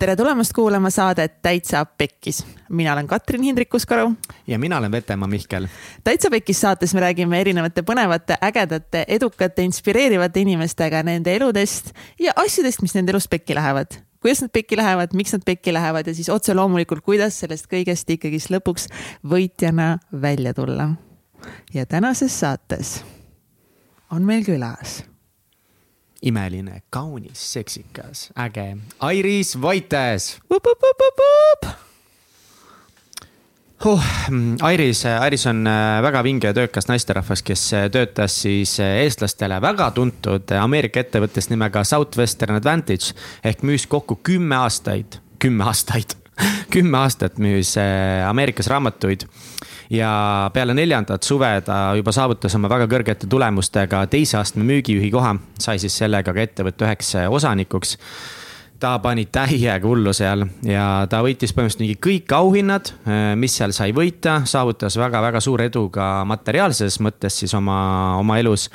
tere tulemast kuulama saadet Täitsa Pekkis. mina olen Katrin Hindrikus-Karu. ja mina olen Vetemaa Mihkel. täitsa Pekkis saates me räägime erinevate põnevate, ägedate, edukate, inspireerivate inimestega nende eludest ja asjadest, mis nende elus pekki lähevad kuidas nad pekki lähevad, miks nad pekki lähevad ja siis otse loomulikult, kuidas sellest kõigest ikkagist lõpuks võitjana välja tulla. ja tänases saates on meil külas imeline, kaunis, seksikas, äge. Airis Vaites. Huh, Airis, Airis on äh, väga vinge ja töökas naisterahvas, kes äh, töötas siis äh, eestlastele väga tuntud Ameerika ettevõttes nimega Southwestern Advantage ehk müüs kokku kümme aastaid, kümme aastaid kümme aastat müüs Ameerikas raamatuid ja peale neljandat suve ta juba saavutas oma väga kõrgete tulemustega teise astme müügijuhi koha, sai siis sellega ka ettevõtte üheks osanikuks. Ta pani täiega hullu seal ja ta võitis põhimõtteliselt mingi kõik auhinnad, mis seal sai võita, saavutas väga-väga suure edu ka materiaalses mõttes siis oma, oma elus.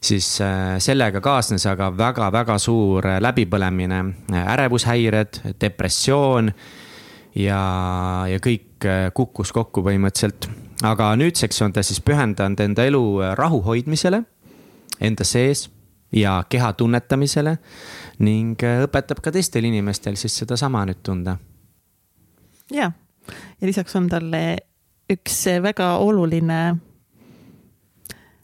siis äh, sellega kaasnes aga väga-väga suur läbipõlemine, ärevushäired, depressioon ja, ja kõik äh, kukkus kokku põhimõtteliselt. aga nüüdseks on ta siis pühendanud enda elu rahu hoidmisele enda sees ja keha tunnetamisele ning äh, õpetab ka teistel inimestel siis sedasama nüüd tunda. ja, ja lisaks on talle üks väga oluline.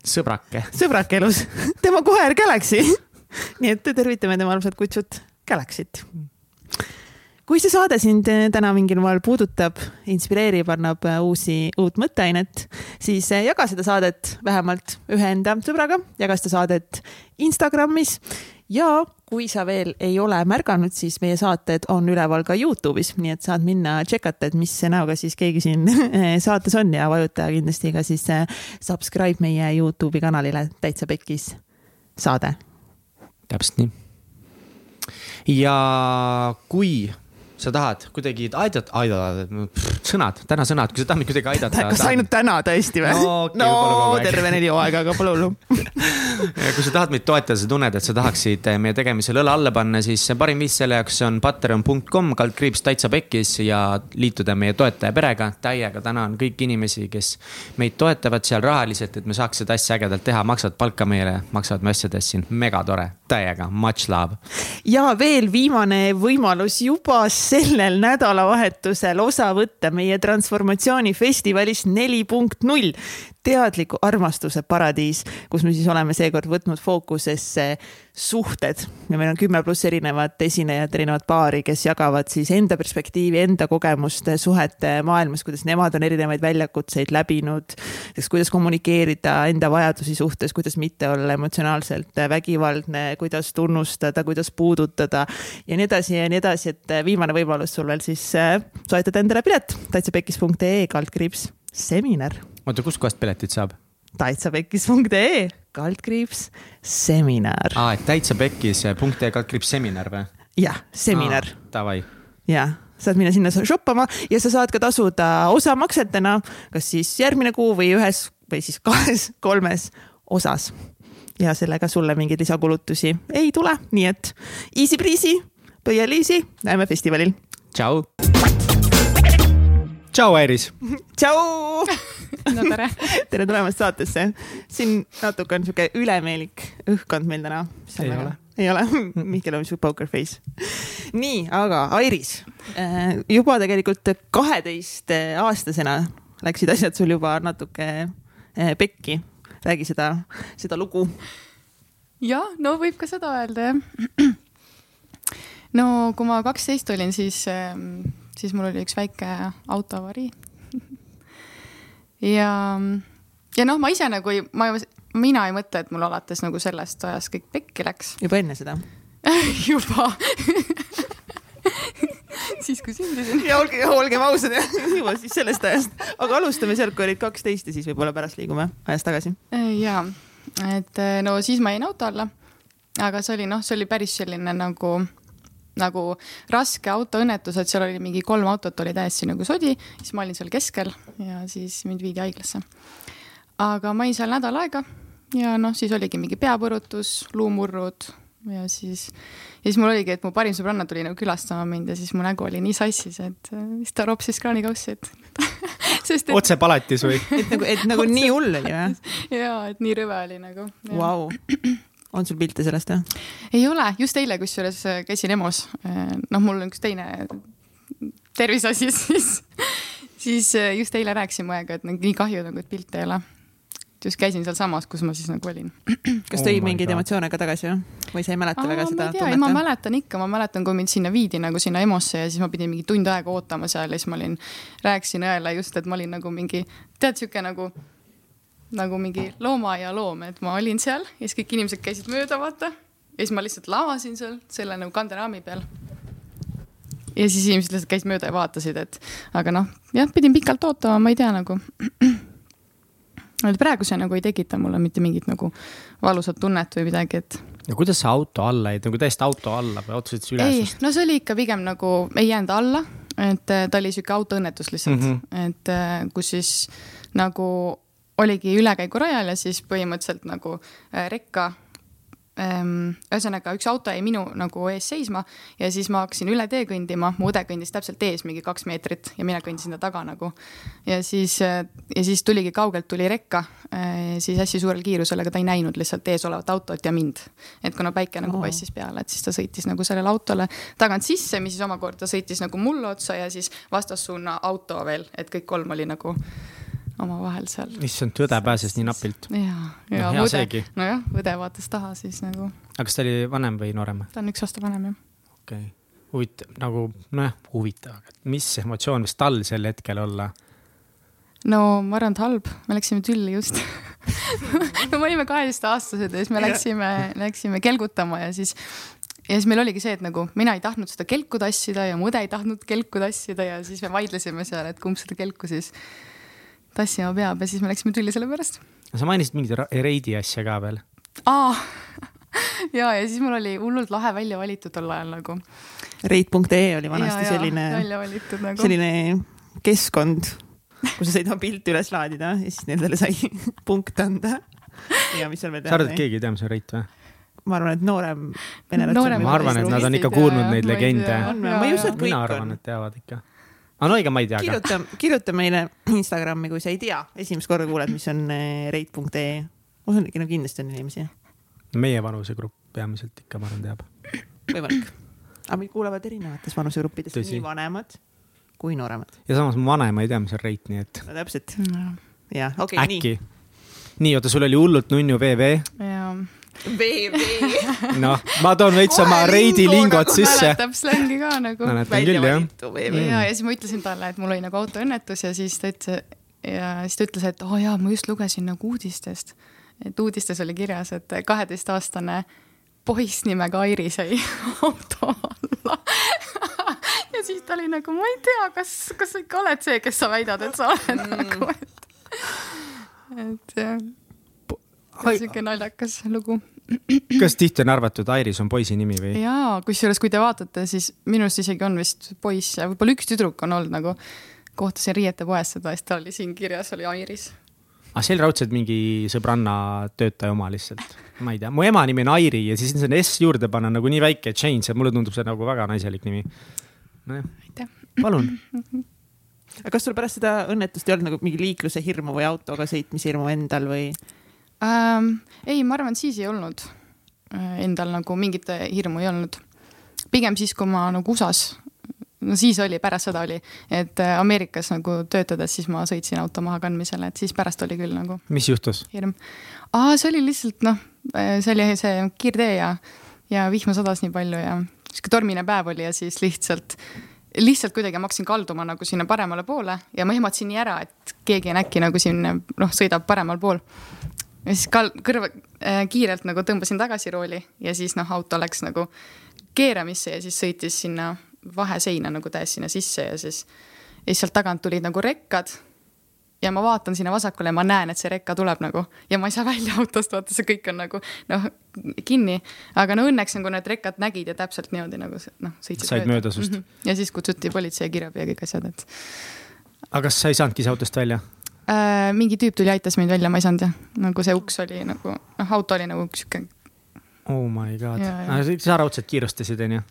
sõbrake. sõbrake elus, tema koer Galaxy nii et tervitame tema armsat kutsut Galaxyt kui see saade sind eh, täna mingil moel puudutab, inspireerib, annab eh, uusi, uut mõtteainet, siis eh, jaga seda saadet vähemalt ühe enda sõbraga, jaga seda saadet Instagramis ja kui sa veel ei ole märganud, siis meie saated on üleval ka Youtube'is, nii et saad minna tšekata, et mis näoga siis keegi siin saates on ja vajuta kindlasti ka siis subscribe meie Youtube'i kanalile Täitsa Pekkis saade. täpselt nii. ja kui sa tahad kuidagi aidata, aidata, sõnad, täna sõnad, kui sa tahad mind kuidagi aidata. kas ainult täna tõesti või? no, okay, no terve neli hooaega, aga pole hullu kui sa tahad meid toetada, sa tunned, et sa tahaksid meie tegemisele õla alla panna, siis parim viis selle jaoks on patreon.com, kaldkriips täitsa pekkis ja liituda meie toetaja perega. täiega tänan kõiki inimesi, kes meid toetavad seal rahaliselt, et me saaks seda asja ägedalt teha, maksavad palka meile, maksavad me asjadest siin, megatore, täiega, much love. ja veel viimane võimalus juba sellel nädalavahetusel osa võtta meie transformatsioonifestivalis neli punkt null teadliku armastuse paradiis, kus me siis oleme seekord võtnud fookusesse suhted ja meil on kümme pluss erinevat esinejat, erinevat paari, kes jagavad siis enda perspektiivi, enda kogemust suhete maailmas, kuidas nemad on erinevaid väljakutseid läbinud. kuidas kommunikeerida enda vajadusi suhtes, kuidas mitte olla emotsionaalselt vägivaldne, kuidas tunnustada, kuidas puudutada ja nii edasi ja nii edasi, et viimane võimalus sul veel siis äh, soetada endale pilet täitsapekkis.ee kaldkriips seminar oota, kuskohast piletid saab? täitsapekkis.ee kaldkriips seminar. aa, et täitsapekkis.ee kaldkriips seminar või? jah, seminar. Davai. jah saad minna sinna shoppama ja sa saad ka tasuda osamaksetena, kas siis järgmine kuu või ühes või siis kahes-kolmes osas. ja sellega sulle mingeid lisakulutusi ei tule, nii et easy breezy, põieliisi, näeme festivalil. tšau. Tšau, Airis. tšau no tere tere tulemast saatesse. siin natuke on sihuke ülemeelik õhkkond meil täna. ei ole. ei ole Mihkel on sihuke poker face. nii, aga Airis, äh, juba tegelikult kaheteistaastasena läksid asjad sul juba natuke äh, pekki. räägi seda, seda lugu. jah, no võib ka seda öelda jah. no kui ma kaksteist olin, siis, ähm, siis mul oli üks väike autoavarii ja, ja noh, ma ise nagu ei, ma, mina ei mõtle, et mul alates nagu sellest ajast kõik pekki läks. juba enne seda juba siis kui sündisin. ja olge, olgem ausad, juba siis sellest ajast, aga alustame sealt, kui olid kaksteist ja siis võib-olla pärast liigume ajas tagasi. ja, et no siis ma jäin auto alla. aga see oli noh, see oli päris selline nagu nagu raske autoõnnetus, et seal oli mingi kolm autot oli täiesti nagu sodi, siis ma olin seal keskel ja siis mind viidi haiglasse. aga ma olin seal nädal aega ja noh, siis oligi mingi peapõrutus, luumurrud, ja siis, ja siis mul oligi, et mu parim sõbranna tuli nagu külastama mind ja siis mu nägu oli nii sassis, et äh, siis ta ropsis kraanikaussi, et sest et. otse palatis või? et nagu, et nagu nii hull oli või? jaa, et nii rõve oli nagu. Vau, on sul pilte sellest või? ei ole, just eile kusjuures äh, käisin EMO-s. Äh, noh, mul on üks teine terviseasi siis, siis just eile rääkisin mu õega, et nagu nii kahju nagu, et pilte ei ole just käisin sealsamas, kus ma siis nagu olin. kas tõi oh mingeid emotsioone ka tagasi või? või sa ei mäleta Aa, väga seda tunnet? ma mäletan ikka, ma mäletan, kui mind sinna viidi nagu sinna EMO-sse ja siis ma pidin mingi tund aega ootama seal ja siis ma olin, rääkisin õele just, et ma olin nagu mingi, tead, sihuke nagu, nagu mingi loomaaia loom, et ma olin seal ja siis kõik inimesed käisid mööda, vaata. ja siis ma lihtsalt lavasin seal selle nagu kanderaami peal ja siis inimesed lihtsalt käisid mööda ja vaatasid, et aga noh, jah, pidin pikalt ootama, ma ei tea nagu et praegu see nagu ei tekita mulle mitte mingit nagu valusat tunnet või midagi, et. no kuidas sa auto alla jäid, nagu täiesti auto alla või otsustasid üles? ei, no see oli ikka pigem nagu, ei jäänud alla, et äh, ta oli sihuke autoõnnetus lihtsalt mm, -hmm. et äh, kus siis nagu oligi ülekäigurajal ja siis põhimõtteliselt nagu äh, rekka Ehm, ühesõnaga üks auto jäi minu nagu ees seisma ja siis ma hakkasin üle tee kõndima, mu õde kõndis täpselt ees mingi kaks meetrit ja mina kõndisin ta taga nagu. ja siis, ja siis tuligi kaugelt tuli rekka, eh, siis hästi suurel kiirusel, aga ta ei näinud lihtsalt ees olevat autot ja mind. et kuna päike nagu paistis peale, et siis ta sõitis nagu sellele autole tagant sisse, mis siis omakorda sõitis nagu mulle otsa ja siis vastassuuna auto veel, et kõik kolm oli nagu omavahel seal. issand, õde pääses nii napilt. ja, ja no, õde, nojah, õde vaatas taha siis nagu. aga kas ta oli vanem või noorem? ta on üks aasta vanem jah. okei okay., huvitav, nagu nojah, huvitav, aga mis emotsioon võis tal sel hetkel olla? no ma arvan, et halb, me läksime tülli just no me olime kaheteistaastased ja siis me läksime, läksime kelgutama ja siis ja siis meil oligi see, et nagu mina ei tahtnud seda kelku tassida ja mu õde ei tahtnud kelku tassida ja siis me vaidlesime seal, et kumb seda kelku siis tassima peab ja siis me läksime tülli selle pärast. sa mainisid mingit reidi asja ka veel? aa ja, ja siis mul oli hullult lahe välja valitud tol ajal nagu. Reit.ee oli vanasti ja, selline, nagu. selline keskkond, kus sa said oma pilti üles laadida ja siis nendele sai punkte anda. ja mis seal veel teha sa arvad, et keegi ei tea, mis on Reit või? ma arvan, et noorem ma arvan, et nad on ikka kuulnud neid legende. ma ei usu, et kõik on. mina arvan, et teavad ikka aga no ega ma ei tea. kirjuta, kirjuta meile Instagrami, kui sa ei tea, esimest korda kuuled, mis on eh, reit.ee. ma usun, et no kindlasti on inimesi. meie vanusegrupp peamiselt ikka, ma arvan, teab. võimalik. aga meid kuulavad erinevates vanusegruppides, nii vanemad kui nooremad. ja samas mu vanaema ei tea, mis on reit, nii et. no täpselt no.. jah, okei okay,, nii. nii, oota, sul oli hullult nunnu VV. jaa VV. noh, ma toon veits oma reidi lingot nagu sisse. mäletab slängi ka nagu. mäletan küll jah. ja, ja siis ma ütlesin talle, et mul oli nagu autoõnnetus ja siis ta ütles ja siis ta ütles, et oo oh, jaa, ma just lugesin nagu uudistest. et uudistes oli kirjas, et kaheteistaastane poiss nimega Airi sai auto alla ja siis ta oli nagu, ma ei tea, kas, kas sa ikka oled see, kes sa väidad, et sa oled mm. nagu, et, et jah sihuke naljakas lugu. kas tihti on arvatud, Airis on poisi nimi või? jaa, kusjuures kui te vaatate, siis minu arust isegi on vist poiss ja võib-olla üks tüdruk on olnud nagu, kohtasin riietepoes seda, siis ta oli siin kirjas, oli Airis aga ah, see oli raudselt mingi sõbranna töötaja oma lihtsalt, ma ei tea, mu ema nimi on Airi ja siis sinna S juurde panna nagu nii väike change ja mulle tundub see nagu väga naiselik nimi. nojah, palun aga kas sul pärast seda õnnetust ei olnud nagu mingi liikluse hirmu või autoga sõitmise hirmu endal või? Ähm,? ei, ma arvan, siis ei olnud äh, endal nagu mingit hirmu ei olnud. pigem siis, kui ma nagu USA-s, no siis oli, pärast seda oli, et äh, Ameerikas nagu töötades, siis ma sõitsin auto mahakandmisele, et siis pärast oli küll nagu. mis juhtus? hirm. aa, see oli lihtsalt noh, äh, see oli see kiirtee ja, ja vihma sadas nii palju ja sihuke tormine päev oli ja siis lihtsalt lihtsalt kuidagi ma hakkasin kalduma nagu sinna paremale poole ja ma ehmatasin nii ära, et keegi on äkki nagu siin noh, sõidab paremal pool ja siis kal-, kõrva äh,, kiirelt nagu tõmbasin tagasi rooli ja siis noh, auto läks nagu keeramisse ja siis sõitis sinna vaheseina nagu täiesti sinna sisse ja siis, ja siis sealt tagant tulid nagu rekkad. ja ma vaatan sinna vasakule ja ma näen, et see rekka tuleb nagu ja ma ei saa välja autost, vaata see kõik on nagu noh, kinni. aga no õnneks nagu need rekkad nägid ja täpselt niimoodi nagu noh, sõitsid said mööda, sust mm. -hmm. ja siis kutsuti politsei, kiirabi ja kõik asjad, et. aga kas sa ei saanudki autost välja? Äh,. mingi tüüp tuli, aitas meid välja, ma ei saanud jah, nagu see uks oli nagu, noh, auto oli nagu sihuke oh my god Ja, ja., sa raudselt kiirustasid, onju?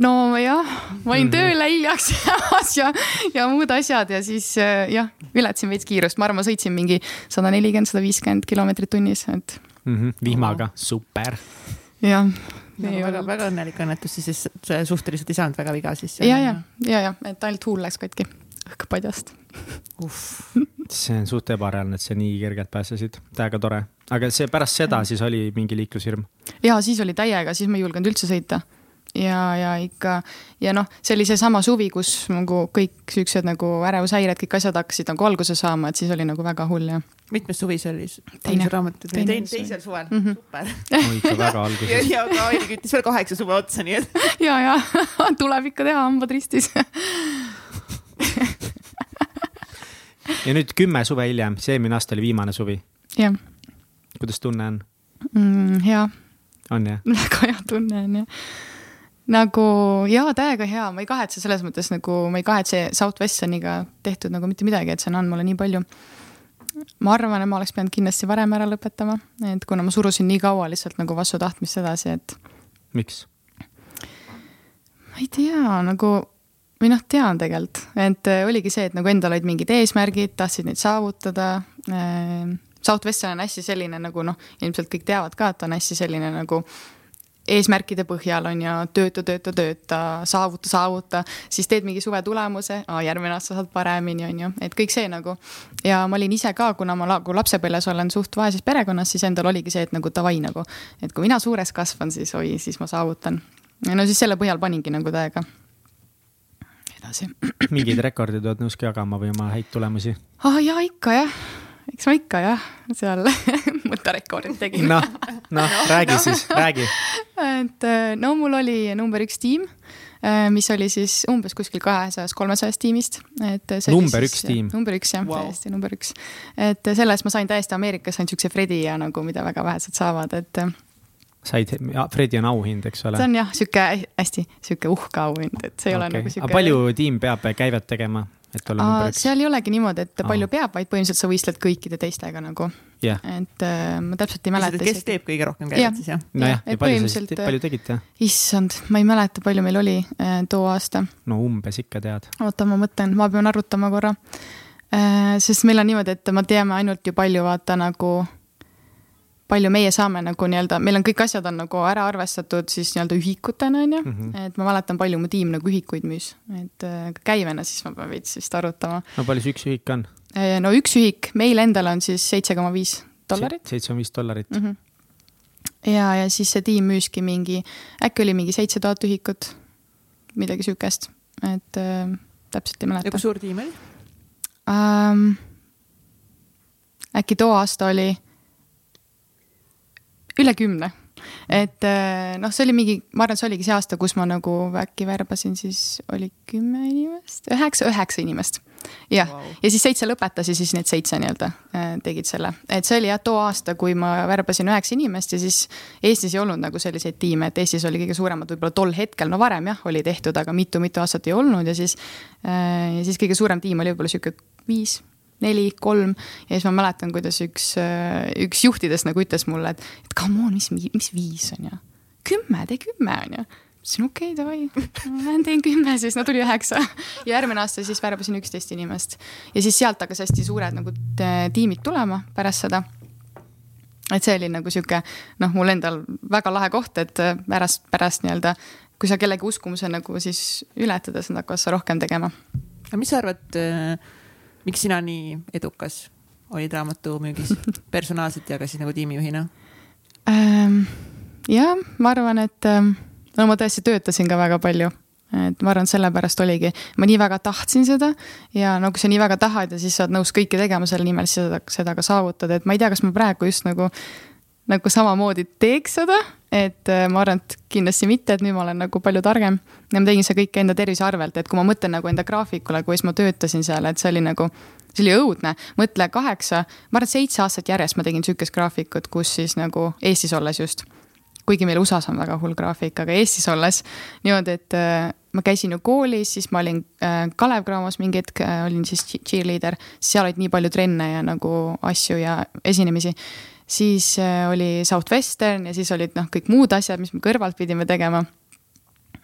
nojah, ma olin Mhm. tööle hiljaks jäämas ja, ja muud asjad ja siis äh, jah, ületasin veits kiirust, ma arvan, ma sõitsin mingi sada nelikümmend, sada viiskümmend kilomeetrit tunnis, et Mhm, vihmaga, super. jah. väga, väga õnnelik õnnetus, siis see suhteliselt ei saanud väga viga siis. ja, ja, ja, ja, et ainult huul läks katki õhk padjast. see on suht ebareaalne, et sa nii kergelt pääsesid, täiega tore. aga see pärast seda siis oli mingi liiklushirm? ja siis oli täiega, siis ma ei julgenud üldse sõita. ja, ja ikka ja noh, see oli seesama suvi, kus nagu kõik siuksed nagu ärevushäired, kõik asjad hakkasid nagu alguse saama, et siis oli nagu väga hull ja. mitmes suvi see oli? Teine. raamat, Teine suvi. teisel suvel mm, -hmm. super. no ikka väga ja, alguses. ja ka Airi küttis veel kaheksa suve otsa, nii et ja, ja tuleb ikka teha, hambad ristis. ja nüüd kümme suve hiljem, see eelmine aasta oli viimane suvi. jah kuidas tunne on? mm,, hea, on jah? väga hea tunne on jah. nagu jaa, täiega hea, ma ei kahetse selles mõttes nagu, ma ei kahetse Southwesterniga tehtud nagu mitte midagi, et see on andnud mulle nii palju. ma arvan, et ma oleks pidanud kindlasti varem ära lõpetama, et kuna ma surusin nii kaua lihtsalt nagu vastu tahtmist edasi, et miks? ma ei tea, nagu või noh, tean tegelikult, et äh, oligi see, et nagu endal olid mingid eesmärgid, tahtsid neid saavutada äh,. Southwestern on hästi selline nagu noh, ilmselt kõik teavad ka, et on hästi selline nagu eesmärkide põhjal on ju tööta, tööta, tööta, saavuta, saavuta, siis teed mingi suve tulemuse, järgmine aasta saad paremini, on ju, et kõik see nagu. ja ma olin ise ka, kuna ma nagu lapsepõlves olen suht vaeses perekonnas, siis endal oligi see, et nagu davai nagu, et kui mina suureks kasvan, siis oi, siis ma saavutan. no siis selle põhjal paningi nagu täiega edasi. mingid rekordid oled nõus ka jagama või oma häid tulemusi? ah jaa, ikka jah, eks ma ikka jah, seal mõtterekordid tegin no.. noh, noh, räägi siis, räägi. et äh, no mul oli number üks tiim, mis oli siis umbes kuskil kahesajast, kolmesajast tiimist, et Number siis- üks tiim? number üks jah wow., täiesti number üks. et selle eest ma sain täiesti Ameerikas sain siukse Fredi ja nagu, mida väga vähesed saavad, et äh, said, Fredi on auhind, eks ole see? on jah, sihuke hästi sihuke uhke auhind, et see ei okay. ole nagu sihuke. aga palju tiim peab käivet tegema, et olla number üks? seal ei olegi niimoodi, et Aa. palju peab, vaid põhimõtteliselt sa võistled kõikide teistega nagu, jah, et äh, ma täpselt ei mäleta kes teeb kõige rohkem käivet siis jah? nojah, ja palju sa põhimõtteliselt, siis, palju tegite? issand, ma ei mäleta, palju meil oli äh, too aasta. no umbes ikka tead. oota, ma mõtlen, ma pean arvutama korra äh,. sest meil on niimoodi, et me teame ainult ju palju vaata nagu, palju meie saame nagu nii-öelda, meil on kõik asjad on nagu ära arvestatud siis nii-öelda ühikutena onju mm, Mhm. -hmm. et ma mäletan, palju mu tiim nagu ühikuid müüs, et äh, käivena siis ma pean veits vist arvutama. no palju see üks ühik on? no üks ühik meil endal on siis seitse koma viis dollarit. seitse koma viis dollarit. mm. -hmm. ja, ja siis see tiim müüski mingi, äkki oli mingi seitse tuhat ühikut, midagi siukest, et äh, täpselt ei ja mäleta kui. suur tiim oli? ähm,. äkki too aasta oli üle kümne, et äh, noh, see oli mingi, ma arvan, see oligi see aasta, kus ma nagu äkki värbasin, siis oli kümme inimest, üheksa, üheksa inimest. jah wow., ja siis seitse lõpetas ja siis need seitse nii-öelda äh, tegid selle, et see oli jah too aasta, kui ma värbasin üheksa inimest ja siis Eestis ei olnud nagu selliseid tiime, et Eestis oli kõige suuremad võib-olla tol hetkel, no varem jah, oli tehtud, aga mitu-mitu aastat ei olnud ja siis äh,, ja siis kõige suurem tiim oli võib-olla sihuke viis neli, kolm ja siis ma mäletan, kuidas üks, üks juhtidest nagu ütles mulle, et, et come on, mis, mis viis on ju. kümme, tee kümme on ju. ütlesin okei okay,, davai, ma lähen teen kümme, siis no tuli üheksa ja järgmine aasta siis värbasin üksteist inimest ja siis sealt hakkas hästi suured nagu t- tiimid tulema pärast seda et see oli nagu sihuke noh, mul endal väga lahe koht, et pärast, pärast nii-öelda, kui sa kellegi uskumuse nagu siis ületad, siis nad hakkavad seda rohkem tegema. aga mis sa arvad, miks sina nii edukas olid raamatumüügis personaalselt ja ka siis nagu tiimijuhina? Ähm, jah, ma arvan, et ähm, no ma tõesti töötasin ka väga palju, et ma arvan, sellepärast oligi, ma nii väga tahtsin seda ja no kui sa nii väga tahad ja siis sa oled nõus kõike tegema selle nimel, siis seda, seda ka saavutad, et ma ei tea, kas ma praegu just nagu, nagu samamoodi teeks seda, et äh, ma arvan, et kindlasti mitte, et nüüd ma olen nagu palju targem. Ja ma tegin seda kõike enda tervise arvelt, et kui ma mõtlen nagu enda graafikule, kuidas ma töötasin seal, et see oli nagu see oli õudne, mõtle kaheksa, ma arvan, et seitse aastat järjest ma tegin sihukest graafikut, kus siis nagu Eestis olles just. kuigi meil USA-s on väga hull graafik, aga Eestis olles niimoodi, et äh, ma käisin ju koolis, siis ma olin äh, Kalev Cramos mingi hetk olin siis che- cheerleader, seal olid nii palju trenne ja nagu asju ja esinemisi siis äh, oli Southwestern ja siis olid noh, kõik muud asjad, mis me kõrvalt pidime tegema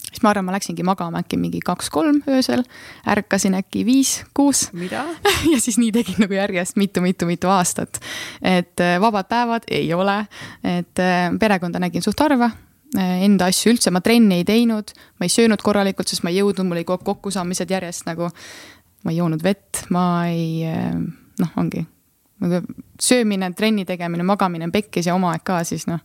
siis ma arvan, ma läksingi magama äkki mingi kaks-kolm öösel, ärkasin äkki viis-kuus. ja siis nii tegin nagu järjest mitu-mitu-mitu aastat. et äh, vabad päevad ei ole, et äh, perekonda nägin suht harva enda asju üldse, ma trenni ei teinud, ma ei söönud korralikult, sest ma ei jõudnud, mul oli kokkusaamised järjest nagu. ma ei joonud vett, ma ei, noh, ongi. Söömine, trenni tegemine, magamine pekkis ja oma aeg ka, siis noh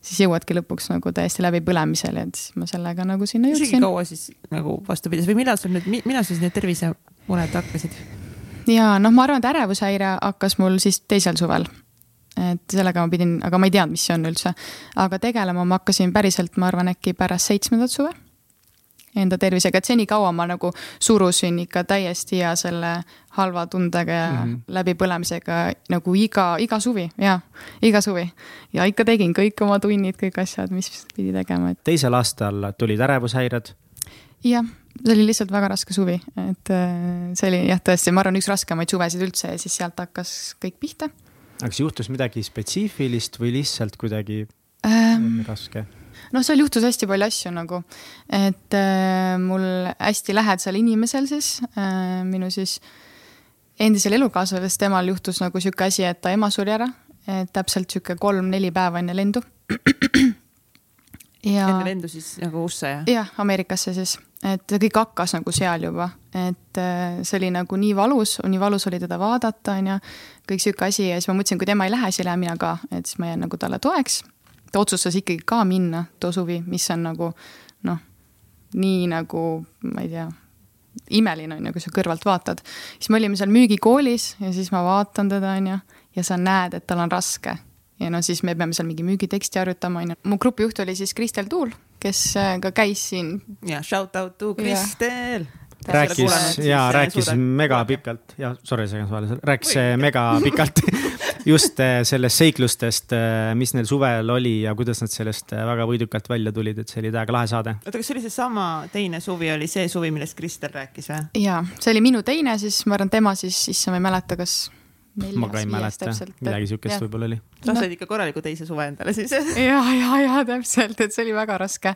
siis jõuadki lõpuks nagu täiesti läbipõlemisele, et siis ma sellega nagu sinna jõudsin. isegi kaua siis nagu vastu pidas või millal sul nüüd, millal sul need tervisemured hakkasid? ja noh, ma arvan, et ärevushäire hakkas mul siis teisel suvel. et sellega ma pidin, aga ma ei teadnud, mis see on üldse. aga tegelema ma hakkasin päriselt, ma arvan, äkki pärast seitsmendat suve enda tervisega, et senikaua ma nagu surusin ikka täiesti ja selle halva tundega ja mm -hmm. läbipõlemisega nagu iga, iga suvi ja iga suvi. ja ikka tegin kõik oma tunnid, kõik asjad, mis pidi tegema, et. teisel aastal tulid ärevushäired? jah, see oli lihtsalt väga raske suvi, et äh, see oli jah, tõesti, ma arvan, üks raskemaid suvesid üldse ja siis sealt hakkas kõik pihta. aga kas juhtus midagi spetsiifilist või lihtsalt kuidagi ähm, raske? Noh, seal juhtus hästi palju asju nagu, et äh, mul hästi lähedasel inimesel siis äh,, minu siis endisel elukaaslasel, temal juhtus nagu sihuke asi, et ta ema suri ära, täpselt sihuke kolm-neli päeva enne lendu. ja. enne lendu siis nagu USA jah? jah, Ameerikasse siis, et kõik hakkas nagu seal juba, et äh, see oli nagu nii valus, nii valus oli teda vaadata, onju. kõik sihuke asi ja siis ma mõtlesin, kui tema ei lähe, siis ei lähe mina ka, et siis ma jään nagu talle toeks ta otsustas ikkagi ka minna too suvi, mis on nagu noh, nii nagu ma ei tea, imeline on ju, kui sa kõrvalt vaatad. siis me olime seal müügikoolis ja siis ma vaatan teda, on ju, ja sa näed, et tal on raske. ja no siis me peame seal mingi müügiteksti harjutama, on ju. mu grupijuht oli siis Kristel Tuul, kes äh, ka käis siin. ja shout out to Kristel rääkis ja rääkis mega pikalt ja sorry, segan vahele, rääkis mega pikalt just äh, sellest seiklustest, äh, mis neil suvel oli ja kuidas nad sellest äh, väga võidukalt välja tulid, et see oli täiega lahe saade. oota, kas see oli seesama teine suvi, oli see suvi, millest Kristel rääkis või? ja, see oli minu teine, siis ma arvan, tema siis, issand, ma ei mäleta, kas ma ka ei mäleta, midagi siukest võib-olla oli. sa said ikka korraliku teise suve endale siis ja, ja, ja täpselt, et see oli väga raske.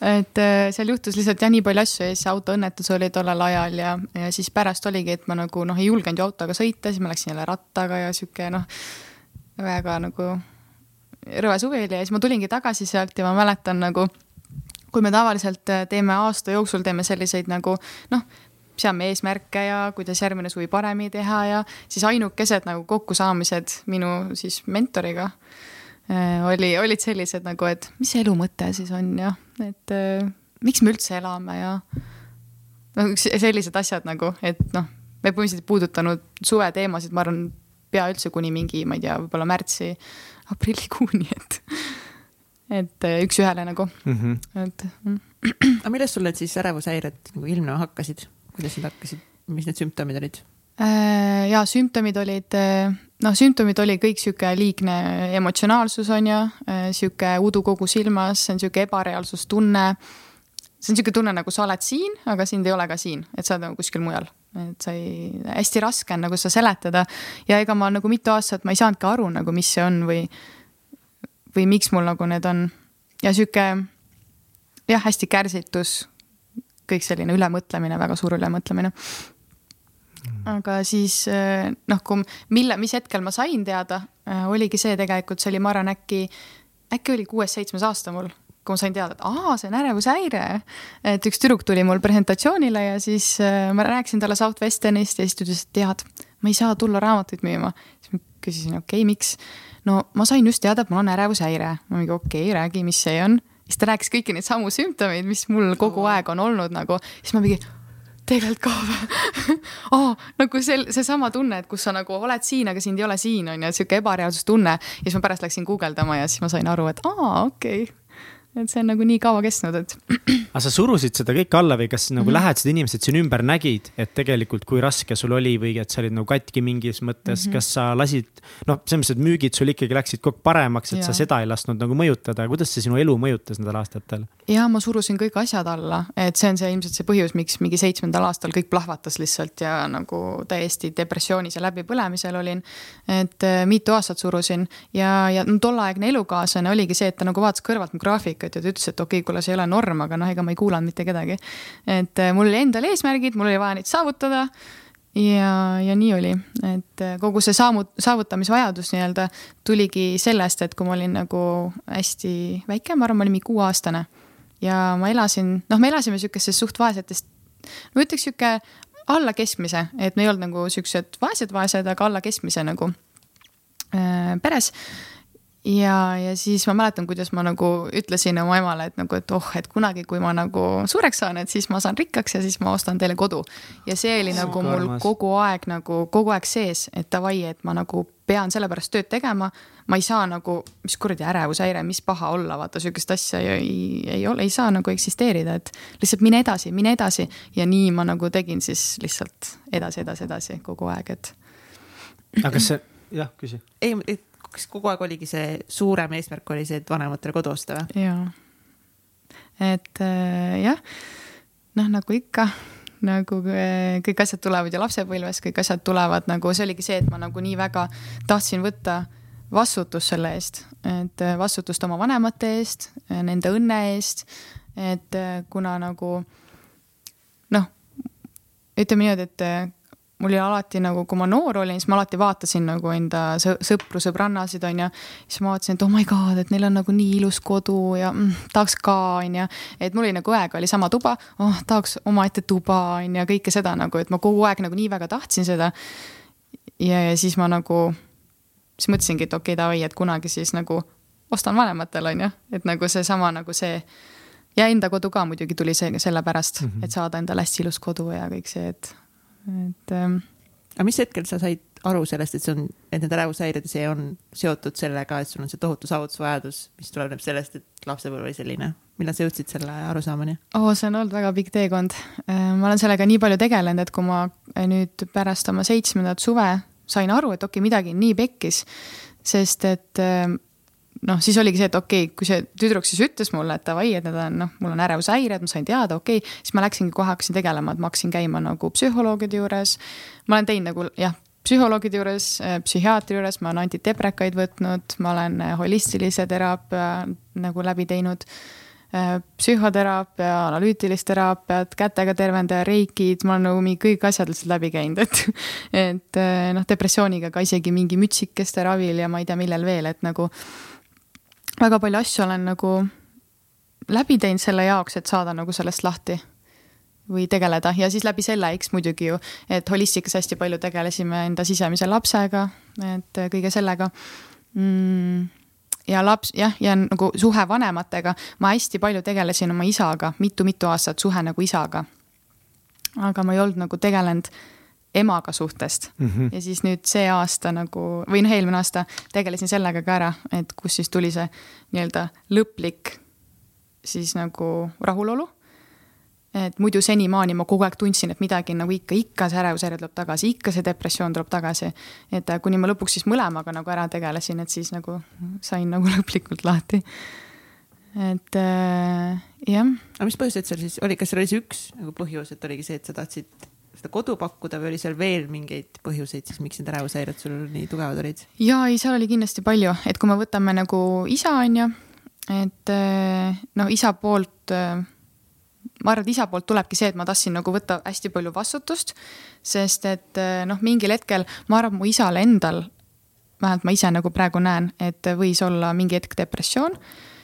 et äh, seal juhtus lihtsalt jah, nii palju asju ja siis autoõnnetus oli tollel ajal ja, ja siis pärast oligi, et ma nagu noh, ei julgenud ju autoga sõita, siis ma läksin jälle rattaga ja sihuke noh, väga nagu rõve suvi oli ja siis ma tulingi tagasi sealt ja ma mäletan nagu kui me tavaliselt äh, teeme aasta jooksul, teeme selliseid nagu noh, seame eesmärke ja kuidas järgmine suvi paremini teha ja siis ainukesed nagu kokkusaamised minu siis mentoriga äh, oli, olid sellised nagu, et mis elu mõte siis on ja et äh, miks me üldse elame ja noh, sellised asjad nagu, et noh, me põhimõtteliselt puudutanud suveteemasid, ma arvan, pea üldse kuni mingi, ma ei tea, võib-olla märtsi, aprillikuuni, et et äh, üks-ühele nagu mm, -hmm. et mm.. aga millest sul need siis ärevushäired nagu ilmnema hakkasid? Kuidas need hakkasid, mis need sümptomid olid? Äh, ja sümptomid olid, äh, noh, sümptomid oli kõik sihuke liigne emotsionaalsus on ju, äh, sihuke udukogu silmas, see on sihuke ebareaalsustunne. see on sihuke tunne, nagu sa oled siin, aga sind ei ole ka siin, et sa oled nagu kuskil mujal, et sa ei, hästi raske on nagu seda seletada. ja ega ma nagu mitu aastat ma ei saanudki aru nagu, mis see on või, või miks mul nagu need on ja sihuke jah, hästi kärsitus kõik selline ülemõtlemine, väga suur ülemõtlemine. aga siis eh, noh, kui, mille, mis hetkel ma sain teada, eh, oligi see tegelikult, see oli, ma arvan, äkki, äkki oli kuues-seitsmes aasta mul kui ma sain teada, et aa, see on ärevushäire. et üks tüdruk tuli mul presentatsioonile ja siis äh, ma rääkisin talle Southwesternist ja siis ta ütles, et tead, ma ei saa tulla raamatuid müüma. siis ma küsisin, okei okay,, miks? no ma sain just teada, et mul on ärevushäire. ma mingi okei okay,, räägi, mis see on siis ta rääkis kõiki neid samu sümptomeid, mis mul kogu aeg on olnud nagu, siis ma mingi tegelikult ka või oh, nagu sel-, seesama tunne, et kus sa nagu oled siin, aga sind ei ole siin, on ju, sihuke ebareaalsustunne. ja siis ma pärast läksin guugeldama ja siis ma sain aru, et aa, okei. okay.. Et see on nagu nii kaua kestnud, et aga sa surusid seda kõike alla või kas nagu mm -hmm. lähedased inimesed sinu ümber nägid, et tegelikult kui raske sul oli või et sa olid nagu katki mingis mõttes mm, -hmm. kas sa lasid, noh, selles mõttes, et müügid sul ikkagi läksid kogu aeg paremaks, et ja. sa seda ei lasknud nagu mõjutada, kuidas see sinu elu mõjutas nendel aastatel? ja ma surusin kõik asjad alla, et see on see ilmselt see põhjus, miks mingi seitsmendal aastal kõik plahvatas lihtsalt ja nagu täiesti depressioonis ja läbipõlemisel olin. et äh, mitu aastat surusin ja, ja no, tolleaegne elukaaslane oligi see, et ta nagu vaatas kõrvalt mu graafikut ja ta ütles, et okei okay,, kuule, see ei ole norm, aga noh, ega ma ei kuulanud mitte kedagi. et äh, mul oli endal eesmärgid, mul oli vaja neid saavutada ja, ja nii oli, et äh, kogu see saamu-, saavutamisvajadus nii-öelda tuligi sellest, et kui ma olin nagu hästi väike, ma arvan, ma olin mingi kuueaastane. ja ma elasin, noh, me elasime sihukestes suht vaesetest, no ütleks sihuke alla keskmise, et me ei olnud nagu siuksed vaesed-vaesed, aga alla keskmise nagu äh, peres ja, ja siis ma mäletan, kuidas ma nagu ütlesin oma emale, et nagu, et oh, et kunagi, kui ma nagu suureks saan, et siis ma saan rikkaks ja siis ma ostan teile kodu. ja see oli nagu Suur mul armas. kogu aeg nagu kogu aeg sees, et davai, et ma nagu pean sellepärast tööd tegema. ma ei saa nagu, mis kuradi ärevushäire, mis paha olla, vaata sihukest asja ei, ei, ei ole, ei saa nagu eksisteerida, et lihtsalt mine edasi, mine edasi. ja nii ma nagu tegin siis lihtsalt edasi, edasi, edasi kogu aeg, et. aga kas see, jah, küsi. ei, et kas kogu aeg oligi see suurem eesmärk oli see, et vanematele kodu osta või? jaa. et äh, jah, noh, nagu ikka, nagu äh, kõik asjad tulevad ju lapsepõlves, kõik asjad tulevad nagu, see oligi see, et ma nagu nii väga tahtsin võtta vastutust selle eest, et äh, vastutust oma vanemate eest, nende õnne eest, et kuna nagu noh, ütleme niimoodi, et mul oli alati nagu, kui ma noor olin, siis ma alati vaatasin nagu enda sõpru, sõbrannasid, onju. siis ma vaatasin, et oh my god, et neil on nagu nii ilus kodu ja mm, tahaks ka, onju. et mul oli nagu õega oli sama tuba, oh tahaks omaette tuba, onju, kõike seda nagu, et ma kogu aeg nagu nii väga tahtsin seda. ja, ja siis ma nagu, siis mõtlesingi, et okei okay,, davai, et kunagi siis nagu ostan vanematele, onju, et nagu seesama nagu see ja enda kodu ka muidugi tuli see sellepärast mm, -hmm. et saada endale hästi ilus kodu ja kõik see, et et ähm,. aga mis hetkel sa said aru sellest, et see on, et need ärevushäired see on seotud sellega, et sul on see tohutu saavutusvajadus, mis tuleneb sellest, et lapsepõlv oli selline. millal sa jõudsid selle arusaamani oh,? see on olnud väga pikk teekond. Äh, ma olen sellega nii palju tegelenud, et kui ma nüüd pärast oma seitsmendat suve sain aru, et okei okay,, midagi nii pekkis, sest et ähm, noh, siis oligi see, et okei okay,, kui see tüdruk siis ütles mulle, et davai, et need on noh, mul on ärevushäired, ma sain teada, okei okay,, siis ma läksingi kohe hakkasin tegelema, et ma hakkasin käima nagu psühholoogide juures. ma olen teinud nagu jah, psühholoogide juures, äh, psühhiaatri juures, ma olen antideprekaid võtnud, ma olen äh, holistilise teraapia nagu läbi teinud äh, psühhoteraapia, analüütilist teraapiat, kätega tervendaja, reikid, ma olen nagu mingi kõik asjad lihtsalt läbi käinud, et. et noh, depressiooniga ka isegi mingi mütsikeste ravil ja ma ei tea, millel veel, et nagu väga palju asju olen nagu läbi teinud selle jaoks, et saada nagu sellest lahti või tegeleda. Ja siis läbi selle, eks muidugi ju, et holistikas hästi palju tegelesime enda sisemise lapsega, et kõige sellega. Mm ja laps jah, ja nagu suhe vanematega, ma hästi palju tegelesin oma isaga mitu,, mitu-mitu aastat suhe nagu isaga. aga ma ei olnud nagu tegelenud emaga suhtest mm. -hmm. ja siis nüüd see aasta nagu või noh, eelmine aasta tegelesin sellega ka ära, et kus siis tuli see nii-öelda lõplik siis nagu rahulolu. et muidu senimaani ma kogu aeg tundsin, et midagi nagu ikka, ikka see ärevushäire tuleb tagasi, ikka see depressioon tuleb tagasi. et äh, kuni ma lõpuks siis mõlemaga nagu ära tegelesin, et siis nagu sain nagu lõplikult lahti. et äh, jah. aga mis põhjused seal siis oli, kas seal oli see üks nagu põhjus, et oligi see, et sa tahtsid seda kodu pakkuda või oli seal veel mingeid põhjuseid siis, miks need ärevushäired sul nii tugevad olid? ja ei, seal oli kindlasti palju, et kui me võtame nagu isa on ju, et eh, noh, isa poolt eh, ma arvan, et isa poolt tulebki see, et ma tahtsin nagu võtta hästi palju vastutust, sest et eh, noh, mingil hetkel ma arvan, mu isal endal, vähemalt ma ise nagu praegu näen, et võis olla mingi hetk depressioon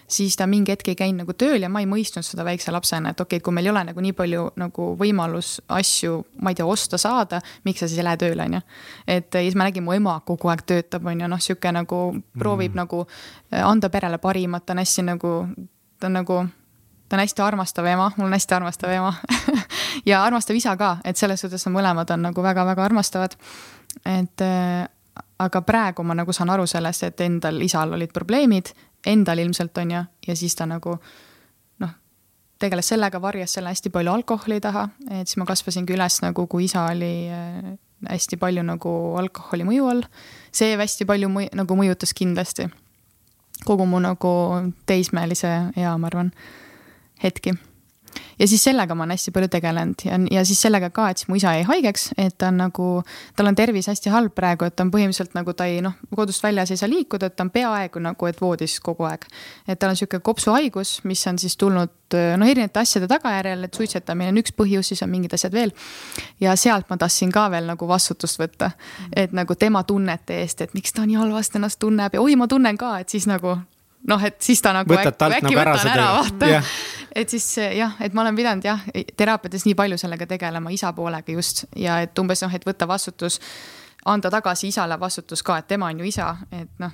siis ta mingi hetk ei käinud nagu tööl ja ma ei mõistnud seda väikse lapsena, et okei okay,, kui meil ei ole nagu nii palju nagu võimalus asju, ma ei tea, osta, saada, miks sa siis ei lähe tööle, on ju. et ja siis ma nägin, mu ema kogu aeg töötab, on ju, noh, sihuke nagu proovib mm. nagu äh, anda perele parimat, ta on hästi nagu, ta on nagu ta on hästi armastav ema, mul on hästi armastav ema ja armastav isa ka, et selles suhtes on mõlemad on nagu väga-väga armastavad. et äh, aga praegu ma nagu saan aru sellest, et endal isal olid probleemid endal ilmselt on ju, ja siis ta nagu noh, tegeles sellega, varjas selle hästi palju alkoholi taha, et siis ma kasvasingi üles nagu, kui isa oli äh, hästi palju nagu alkoholi mõju all. see hästi palju mõju, nagu mõjutas kindlasti kogu mu nagu teismelise ea, ma arvan, hetki ja siis sellega ma olen hästi palju tegelenud ja, ja siis sellega ka, et siis mu isa jäi haigeks, et ta on nagu, tal on tervis hästi halb praegu, et ta on põhimõtteliselt nagu ta ei noh, kodust väljas ei saa liikuda, et ta on peaaegu nagu, et voodis kogu aeg. et tal on sihuke kopsuhaigus, mis on siis tulnud noh, erinevate asjade tagajärjel, et suitsetamine on üks põhjus, siis on mingid asjad veel. ja sealt ma tahtsin ka veel nagu vastutust võtta, et nagu tema tunnete eest, et miks ta nii halvasti ennast tunneb ja oi, ma tunnen ka, et siis nagu noh, et siis ta nagu Võtad äkki, äkki nagu ära võtan seda- ära, vaata jah. et siis jah, et ma olen pidanud jah, teraapiates nii palju sellega tegelema isa poolega just ja et umbes noh, et võtta vastutus, anda tagasi isale vastutus ka, et tema on ju isa, et noh,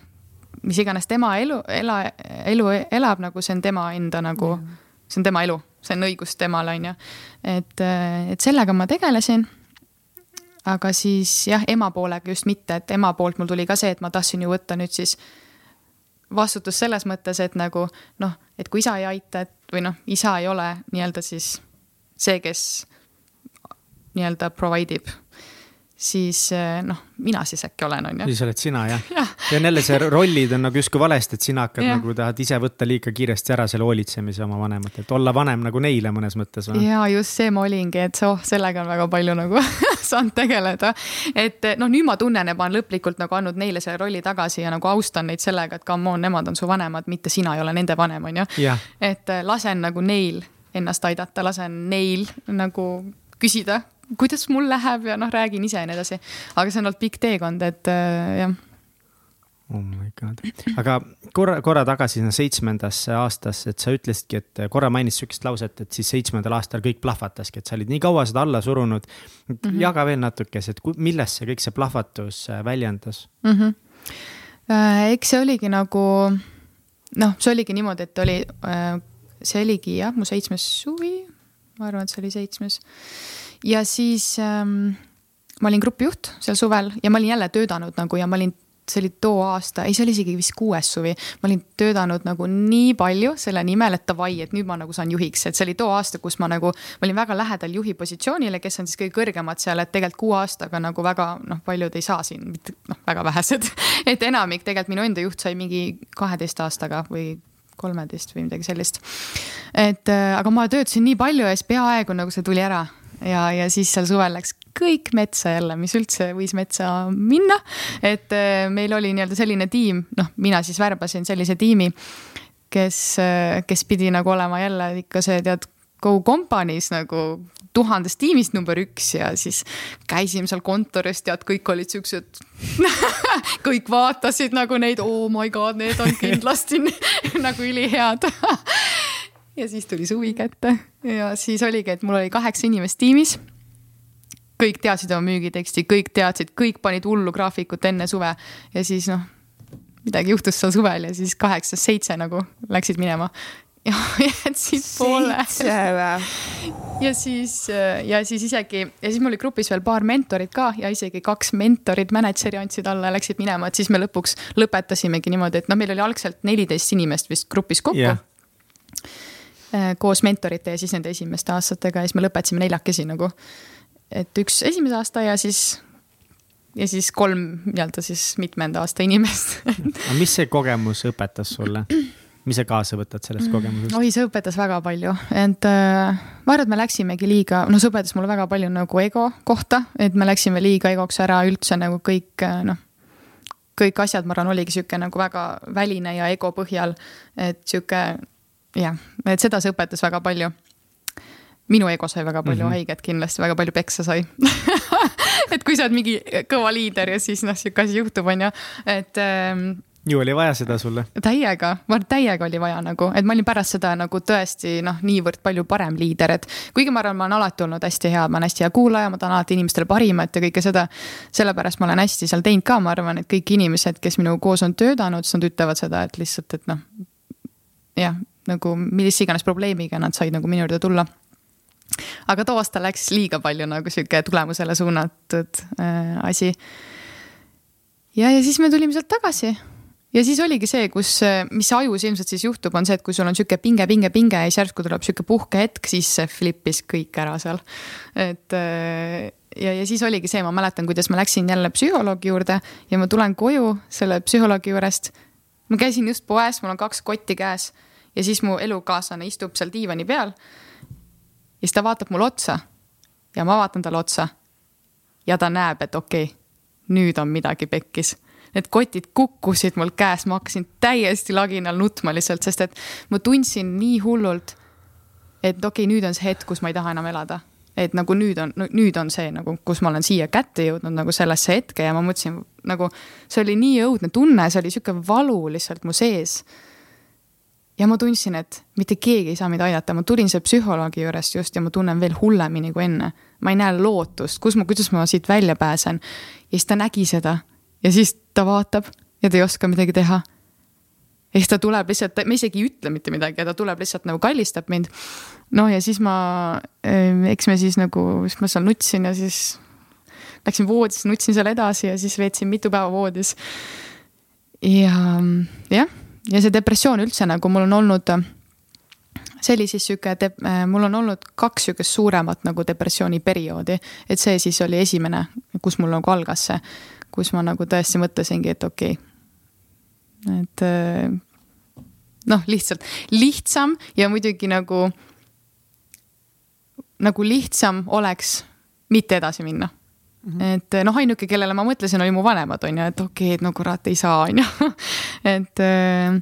mis iganes tema elu, ela, elu elab nagu see on tema enda nagu, see on tema elu, see on õigus temale, on ju. et, et sellega ma tegelesin aga siis jah, ema poolega just mitte, et ema poolt mul tuli ka see, et ma tahtsin ju võtta nüüd siis vastutus selles mõttes, et nagu noh, et kui isa ei aita, et või noh, isa ei ole nii-öelda siis see, kes nii-öelda provide ib, siis eh, noh, mina siis äkki olen, on ju. siis oled sina jah Jah. ja on jälle see rollid on nagu justkui valesti, et sina hakkad Jah. nagu tahad ise võtta liiga kiiresti ära selle hoolitsemise oma vanematelt, olla vanem nagu neile mõnes mõttes või? ja just see ma olingi, et oh, sellega on väga palju nagu saanud tegeleda. et noh, nüüd ma tunnen ja ma olen lõplikult nagu andnud neile selle rolli tagasi ja nagu austan neid sellega, et come on, nemad on su vanemad, mitte sina ei ole nende vanem, on ju. et äh, lasen nagu neil ennast aidata, lasen neil nagu küsida, kuidas mul läheb ja noh, räägin ise ja nii edasi. aga see on olnud pikk teekond, et äh, jah oh my god, aga korra, korra tagasi sinna seitsmendasse aastasse, et sa ütlesidki, et korra mainisid sihukest lauset, et siis seitsmendal aastal kõik plahvataski, et sa olid nii kaua seda alla surunud mm. -hmm. jaga veel natukese, et millest see kõik see plahvatus äh, väljendas? mm. -hmm. eks see oligi nagu noh, see oligi niimoodi, et oli, see oligi jah, mu seitsmes suvi, ma arvan, et see oli seitsmes. Ja siis ähm, ma olin grupijuht sel suvel ja ma olin jälle töötanud nagu ja ma olin see oli too aasta, ei, see oli isegi vist kuues suvi. ma olin töötanud nagu nii palju selle nimel, et davai, et nüüd ma nagu saan juhiks, et see oli too aasta, kus ma nagu, ma olin väga lähedal juhi positsioonile, kes on siis kõige kõrgemad seal, et tegelikult kuue aastaga nagu väga noh, paljud ei saa siin, noh, väga vähesed. et enamik tegelikult minu enda juht sai mingi kaheteist aastaga või kolmeteist või midagi sellist. et äh, aga ma töötasin nii palju ja siis peaaegu nagu see tuli ära ja, ja siis seal suvel läks kõik metsa jälle, mis üldse võis metsa minna. et äh, meil oli nii-öelda selline tiim, noh, mina siis värbasin sellise tiimi, kes, kes pidi nagu olema jälle ikka see tead, Go Company's nagu tuhandest tiimist number üks ja siis käisime seal kontoris, tead, kõik olid siuksed kõik vaatasid nagu neid, oh my god, need on kindlasti nagu ülihead ja siis tuli suvi kätte ja siis oligi, et mul oli kaheksa inimest tiimis. kõik teadsid oma müügiteksti, kõik teadsid, kõik panid hullu graafikut enne suve ja siis noh, midagi juhtus seal suvel ja siis kaheksast seitse nagu läksid minema ja jätsid poole. ja siis, ja siis isegi ja siis mul oli grupis veel paar mentorit ka ja isegi kaks mentorit, mänedžeri andsid alla ja läksid minema, et siis me lõpuks lõpetasimegi niimoodi, et noh, meil oli algselt neliteist inimest vist grupis kokku yeah. Koos mentorite ja siis nende esimeste aastatega ja siis me lõpetasime neljakesi nagu. et üks esimese aasta ja siis, ja siis kolm nii-öelda siis mitmenda aasta inimest aga mis see kogemus õpetas sulle? mis sa kaasa võtad sellest kogemusest? oi, see õpetas väga palju, et äh, ma arvan, et me läksimegi liiga, noh, see õpetas mulle väga palju nagu ego kohta, et me läksime liiga egoks ära üldse nagu kõik äh, noh. kõik asjad, ma arvan, oligi sihuke nagu väga väline ja ego põhjal, et sihuke jah, et seda see õpetas väga palju. minu ego sai väga palju mm -hmm. haiget kindlasti, väga palju peksa sai et kui sa oled mingi kõva liider ja siis noh, sihuke asi juhtub, on ju, et ähm, ju oli vaja seda sulle? täiega, ma arvan, täiega oli vaja nagu, et ma olin pärast seda nagu tõesti noh, niivõrd palju parem liider, et kuigi ma arvan, ma olen alati olnud hästi hea, ma olen hästi hea kuulaja, ma tahan alati inimestele parimat ja kõike seda. sellepärast ma olen hästi seal teinud ka, ma arvan, et kõik inimesed, kes minuga koos on töötanud, siis nad ütlevad seda, et lihtsalt, et noh. jah, nagu millise iganes probleemiga nad said nagu minu juurde tulla aga too aasta läks liiga palju nagu sihuke tulemusele suunatud äh, asi. ja, ja siis me tulime sealt tagasi ja siis oligi see, kus, mis ajus ilmselt siis juhtub, on see, et kui sul on sihuke pinge, pinge, pinge ja siis järsku tuleb sihuke puhkehetk, siis see flippis kõik ära seal. et ja, ja siis oligi see, ma mäletan, kuidas ma läksin jälle psühholoogi juurde ja ma tulen koju selle psühholoogi juurest. ma käisin just poes, mul on kaks kotti käes ja siis mu elukaaslane istub seal diivani peal. ja siis ta vaatab mulle otsa ja ma vaatan talle otsa. ja ta näeb, et okei okay,, nüüd on midagi pekkis need kotid kukkusid mul käes, ma hakkasin täiesti laginal nutma lihtsalt, sest et ma tundsin nii hullult, et okei okay,, nüüd on see hetk, kus ma ei taha enam elada. et nagu nüüd on, nüüd on see nagu, kus ma olen siia kätte jõudnud nagu sellesse hetke ja ma mõtlesin nagu, see oli nii õudne tunne, see oli sihuke valu lihtsalt mu sees ja ma tundsin, et mitte keegi ei saa mind aidata, ma tulin selle psühholoogi juurest just ja ma tunnen veel hullemini kui enne. ma ei näe lootust, kus ma, kuidas ma siit välja pääsen. ja siis ta nägi seda ja siis ta vaatab ja ta ei oska midagi teha. ja siis ta tuleb lihtsalt, me isegi ei ütle mitte midagi ja ta tuleb lihtsalt nagu kallistab mind. noh, ja siis ma, ehm, eks me siis nagu, siis ma seal nutsin ja siis läksin voodisse, nutsin seal edasi ja siis veetsin mitu päeva voodis. ja jah, ja see depressioon üldse nagu mul on olnud see oli siis sihuke, mul on olnud kaks sihukest suuremat nagu depressiooniperioodi, et see siis oli esimene, kus mul nagu algas see kus ma nagu tõesti mõtlesingi, et okei. Okay.. et äh, noh, lihtsalt lihtsam ja muidugi nagu, nagu lihtsam oleks mitte edasi minna Mm -hmm. et noh, ainuke, kellele ma mõtlesin, oli mu vanemad, on ju, et okei okay,, et no kurat, ei saa, on ju. et äh,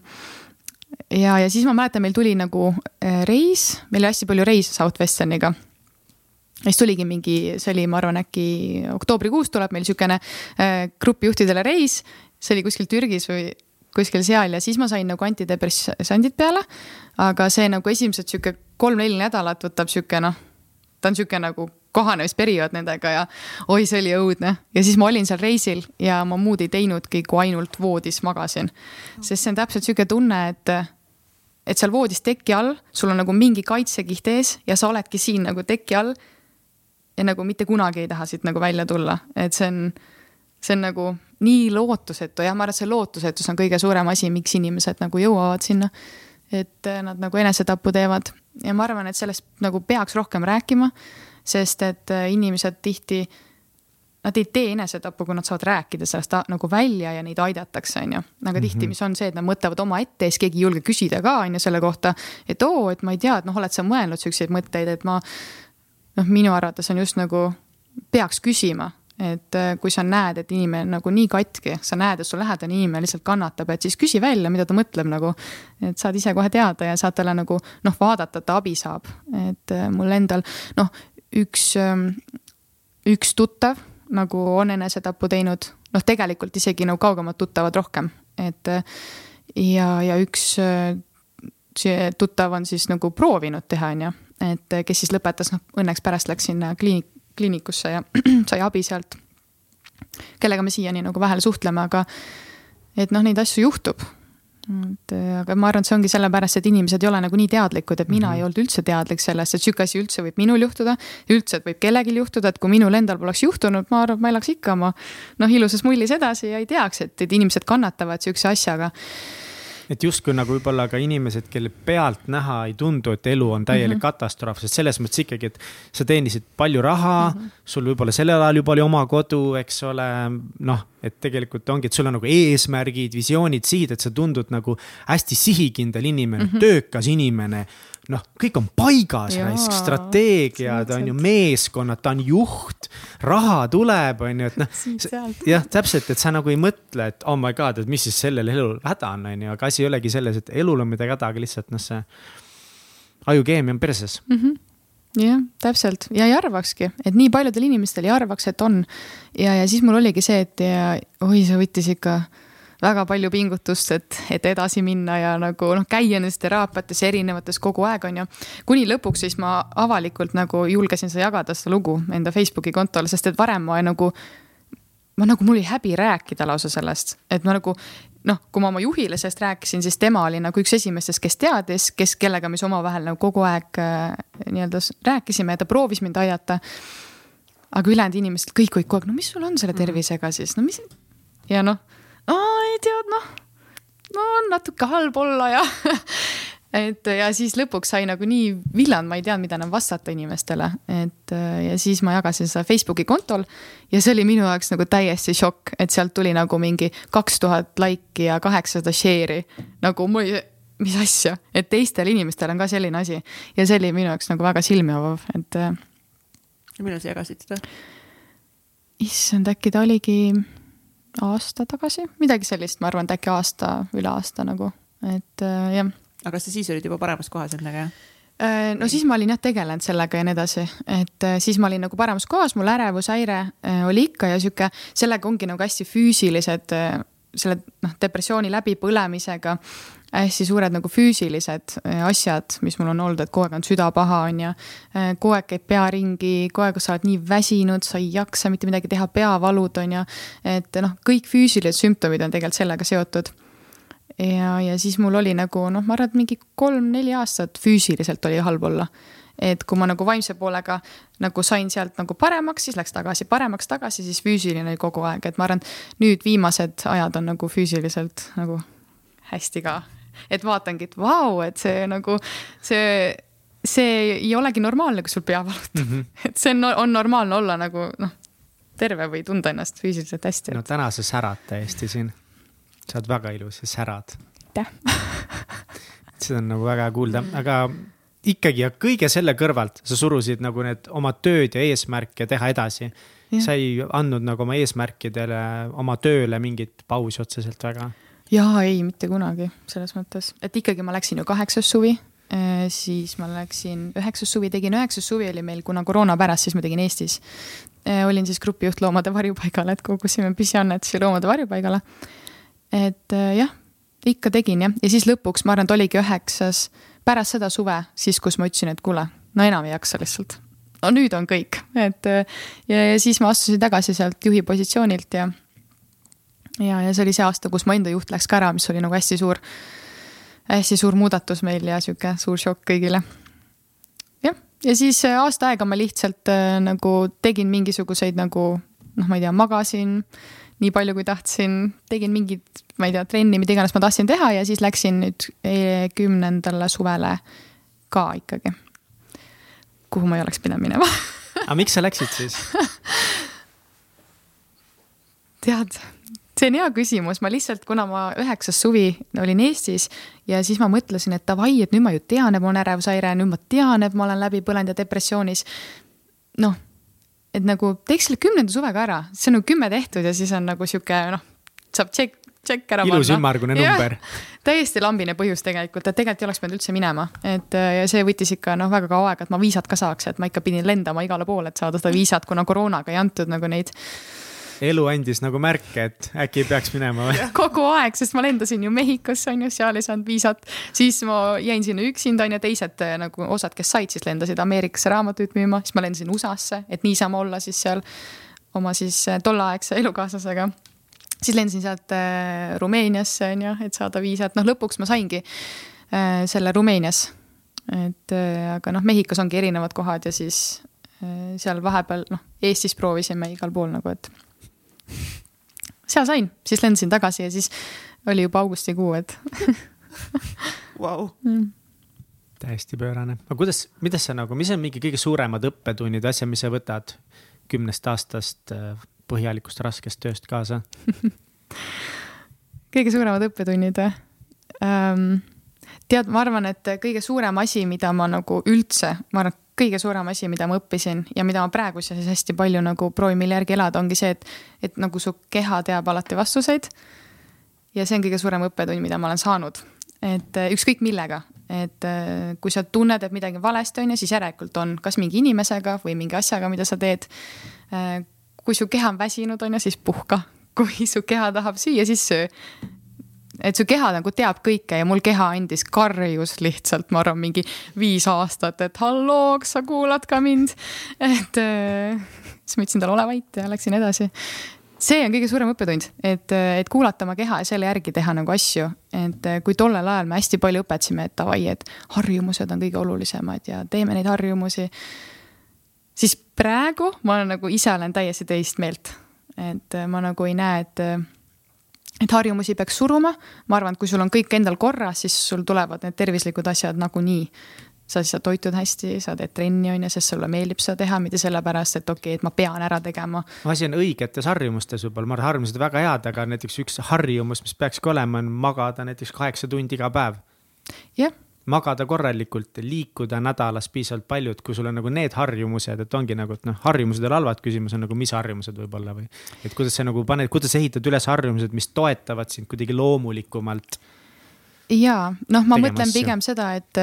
ja, ja siis ma mäletan, meil tuli nagu äh, reis, meil oli hästi palju reise Southwesterniga ja siis tuligi mingi, see oli, ma arvan, äkki oktoobrikuus tuleb meil niisugune äh, grupijuhtidele reis, see oli kuskil Türgis või kuskil seal ja siis ma sain nagu antidepressandid peale. aga see nagu esimesed sihuke kolm-neli nädalat võtab sihuke noh, ta on sihuke nagu kohanemisperiood nendega ja oi, see oli õudne. ja siis ma olin seal reisil ja ma muud ei teinudki, kui ainult voodis magasin. sest see on täpselt sihuke tunne, et et seal voodis teki all, sul on nagu mingi kaitsekiht ees ja sa oledki siin nagu teki all ja nagu mitte kunagi ei taha siit nagu välja tulla, et see on, see on nagu nii lootusetu, jah, ma arvan, et see lootusetus on kõige suurem asi, miks inimesed nagu jõuavad sinna. et nad nagu enesetapu teevad ja ma arvan, et sellest nagu peaks rohkem rääkima, sest et äh, inimesed tihti nad ei tee enesetappu, kui nad saavad rääkida sellest nagu välja ja neid aidatakse, on ju. aga tihti, mhm. mis on see, et nad mõtlevad omaette ja siis keegi ei julge küsida ka, on ju, selle kohta. et oo, et ma ei tea, et noh, oled sa mõelnud siukseid mõtteid, et ma noh, minu arvates on just nagu, peaks küsima, et äh, kui sa näed, et inimene nagu nii katki, sa näed, et su lähedane inimene lihtsalt kannatab, et siis küsi välja, mida ta mõtleb nagu. et saad ise kohe teada ja saad talle nagu noh, vaadata, et ta abi saab, et äh, mul endal noh, üks, ähm, üks tuttav nagu on enesetapu teinud, noh, tegelikult isegi nagu kaugemad tuttavad rohkem, et äh, ja, ja üks see tuttav on siis nagu proovinud teha, on ju, et kes siis lõpetas, noh õnneks pärast läks sinna kliinik, kliinikusse ja sai abi sealt. kellega me siiani nagu vahel suhtleme, aga et noh, neid asju juhtub. Et aga ma arvan, et see ongi sellepärast, et inimesed ei ole nagu nii teadlikud, et mina mm -hmm. ei olnud üldse teadlik sellest, et sihuke asi üldse võib minul juhtuda. üldse, et võib kellelgi juhtuda, et kui minul endal poleks juhtunud, ma arvan, et ma elaks ikka oma noh, ilusas mullis edasi ja ei teaks, et, et inimesed kannatavad sihukese asjaga et justkui nagu võib-olla ka inimesed, kelle pealtnäha ei tundu, et elu on täielik mm -hmm. katastroof, sest selles mõttes ikkagi, et sa teenisid palju raha mm, -hmm. sul võib-olla sellel ajal juba oli oma kodu, eks ole, noh, et tegelikult ongi, et sul on nagu eesmärgid, visioonid, sihid, et sa tundud nagu hästi sihikindel inimene mm, -hmm. töökas inimene noh, kõik on paigas, raisk, strateegiad on ju, meeskonnad, ta on juht, raha tuleb, on ju, et noh. jah, täpselt, et sa nagu ei mõtle, et oh my god, et mis siis sellel elul häda on, on ju, aga asi ei olegi selles, et elul on midagi häda, aga lihtsalt noh, see ajukeemia on perses mm. -hmm jah, täpselt ja ei arvakski, et nii paljudel inimestel ei arvaks, et on. ja, ja siis mul oligi see, et ja oi, see võttis ikka väga palju pingutust, et, et edasi minna ja nagu noh, käia nendes teraapiates erinevates kogu aeg, on ju. kuni lõpuks siis ma avalikult nagu julgesin seda jagada, seda lugu enda Facebooki kontol, sest et varem ma nagu, ma nagu, mul oli häbi rääkida lausa sellest, et ma nagu noh, kui ma oma juhile sellest rääkisin, siis tema oli nagu üks esimestest, kes teadis, kes, kellega me siis omavahel nagu kogu aeg äh, nii-öelda rääkisime ja ta proovis mind aidata. aga ülejäänud inimesed kõik olid kogu aeg, no mis sul on selle tervisega siis, no mis. ja noh tead, noh, no natuke halb olla ja et ja siis lõpuks sai nagu nii villand, ma ei teadnud, mida enam vastata inimestele, et ja siis ma jagasin seda Facebooki kontol. ja see oli minu jaoks nagu täiesti šokk, et sealt tuli nagu mingi kaks tuhat laiki ja kaheksasada share'i. nagu mul oli, mis asja, et teistel inimestel on ka selline asi ja see oli minu jaoks nagu väga silmi avav, et. millal sa jagasid seda? issand, äkki ta oligi aasta tagasi, midagi sellist, ma arvan, et äkki aasta, üle aasta nagu, et jah. Aga kas sa siis olid juba paremas kohas endaga, jah? Äh, no siis ma olin jah tegelenud sellega ja nii edasi, et äh, siis ma olin nagu paremas kohas, mul ärevushäire äh, oli ikka ja sihuke, sellega ongi nagu hästi füüsilised, selle noh, depressiooni läbipõlemisega hästi suured nagu füüsilised asjad, mis mul on olnud, et kogu aeg on süda paha, on ju. kogu aeg käib pea ringi, kogu aeg sa oled nii väsinud, sa ei jaksa mitte midagi teha, peavalud on ju. et noh, kõik füüsilised sümptomid on tegelikult sellega seotud ja, ja siis mul oli nagu noh, ma arvan, et mingi kolm-neli aastat füüsiliselt oli halb olla. Et kui ma nagu vaimse poolega nagu sain sealt nagu paremaks, siis läks tagasi, paremaks tagasi, siis füüsiline oli kogu aeg, et ma arvan, nüüd viimased ajad on nagu füüsiliselt nagu hästi ka. et vaatangi, et vau, et see nagu see, see ei olegi normaalne, kui sul pea valutab mm. -hmm. et see on, on normaalne olla nagu noh, terve või tunda ennast füüsiliselt hästi. no täna sa särad täiesti siin sa oled väga ilus ja särad. aitäh seda on nagu väga kuulda, aga ikkagi ja kõige selle kõrvalt sa surusid nagu need oma tööd ja eesmärke teha edasi. sa ei andnud nagu oma eesmärkidele, oma tööle mingit pausi otseselt väga? jaa, ei, mitte kunagi selles mõttes, et ikkagi ma läksin ju kaheksas suvi eh, siis ma läksin üheksas suvi, tegin üheksas suvi oli meil, kuna koroona pärast, siis ma tegin Eestis. Eh, olin siis grupijuht Loomade Varjupaigal, et kogusime püsiannetusi Loomade Varjupaigale et äh, jah, ikka tegin jah, ja siis lõpuks ma arvan, et oligi üheksas, pärast seda suve, siis kus ma ütlesin, et kuule, no enam ei jaksa lihtsalt. no nüüd on kõik, et ja, ja siis ma astusin tagasi sealt juhi positsioonilt ja ja, ja see oli see aasta, kus mu enda juht läks ka ära, mis oli nagu hästi suur, hästi suur muudatus meil ja sihuke suur šokk kõigile. jah, ja siis aasta aega ma lihtsalt äh, nagu tegin mingisuguseid nagu noh, ma ei tea, magasin äh, nii palju, kui tahtsin, tegin mingit, ma ei tea, trenni, mida iganes ma tahtsin teha ja siis läksin nüüd kümnendale suvele ka ikkagi. kuhu ma ei oleks pidanud minema aga miks sa läksid siis tead, see on hea küsimus, ma lihtsalt, kuna ma üheksas suvi olin Eestis ja siis ma mõtlesin, et davai, et nüüd ma ju tean, et mul on ärevushäire, nüüd ma tean, et ma olen läbi põlenud ja depressioonis. noh et nagu teeks selle kümnenda suvega ära, see on nagu kümme tehtud ja siis on nagu sihuke noh, saab tšekk, tšekk ära panna. ilus ümmargune number. täiesti lambine põhjus tegelikult, et tegelikult ei oleks pidanud üldse minema, et ja see võttis ikka noh, väga kaua aega, et ma viisat ka saaks, et ma ikka pidin lendama igale poole, et saada seda viisat, kuna koroonaga ei antud nagu neid elu andis nagu märke, et äkki peaks minema või? kogu aeg, sest ma lendasin ju Mehhikosse on ju, seal ei saanud viisat. siis ma jäin sinna üksinda on ju, teised eh, nagu osad, kes said, siis lendasid Ameerikasse raamatuid müüma, siis ma lendasin USA-sse, et niisama olla siis seal oma siis eh, tolleaegse elukaaslasega siis lendasin sealt äh, Rumeeniasse on ju, et saada viisat, noh lõpuks ma saingi selle Rumeenias. et aga noh, Mehhikos ongi erinevad kohad ja siis seal vahepeal noh, Eestis proovisime igal pool nagu, et seal sain, siis lendasin tagasi ja siis oli juba augustikuu, et wow. mm. täiesti pöörane, aga kuidas, mida sa nagu, mis on mingi kõige suuremad õppetunnid, asjad, mis sa võtad kümnest aastast äh, põhjalikust raskest tööst kaasa kõige suuremad õppetunnid või um,? tead, ma arvan, et kõige suurem asi, mida ma nagu üldse, ma arvan, kõige suurem asi, mida ma õppisin ja mida ma praegu siis hästi palju nagu proovin mille järgi elada, ongi see, et, et nagu su keha teab alati vastuseid. ja see on kõige suurem õppetund, mida ma olen saanud, et äh, ükskõik millega, et äh, kui sa tunned, et midagi on valesti, on ju, siis järelikult on kas mingi inimesega või mingi asjaga, mida sa teed. Äh, kui su keha on väsinud, on ju, siis puhka, kui su keha tahab süüa, siis söö et su keha nagu teab kõike ja mul keha andis, karjus lihtsalt, ma arvan, mingi viis aastat, et halloo, kas sa kuulad ka mind. et äh, siis ma ütlesin talle, ole vait ja läksin edasi. see on kõige suurem õppetund, et, et kuulata oma keha ja selle järgi teha nagu asju. et äh, kui tollel ajal me hästi palju õpetasime, et davai, et harjumused on kõige olulisemad ja teeme neid harjumusi. siis praegu ma nagu ise olen täiesti teist meelt, et äh, ma nagu ei näe, et et harjumusi peaks suruma, ma arvan, et kui sul on kõik endal korras, siis sul tulevad need tervislikud asjad nagunii sa siis toitud hästi, sa teed trenni, on ju, sest sulle meeldib seda teha, mitte sellepärast, et okei okay,, et ma pean ära tegema. asi on õigetes harjumustes võib-olla, ma arvan, harjumused on väga head, aga näiteks üks harjumus, mis peakski olema, on magada näiteks kaheksa tundi iga päev. jah yeah magada korralikult, liikuda nädalas piisavalt palju, et kui sul on nagu need harjumused, et ongi nagu, et noh, harjumused ei ole halvad, küsimus on nagu, mis harjumused võib-olla või. et kuidas sa nagu paned, kuidas ehitad üles harjumused, mis toetavad sind kuidagi loomulikumalt. ja noh, ma mõtlen pigem seda, et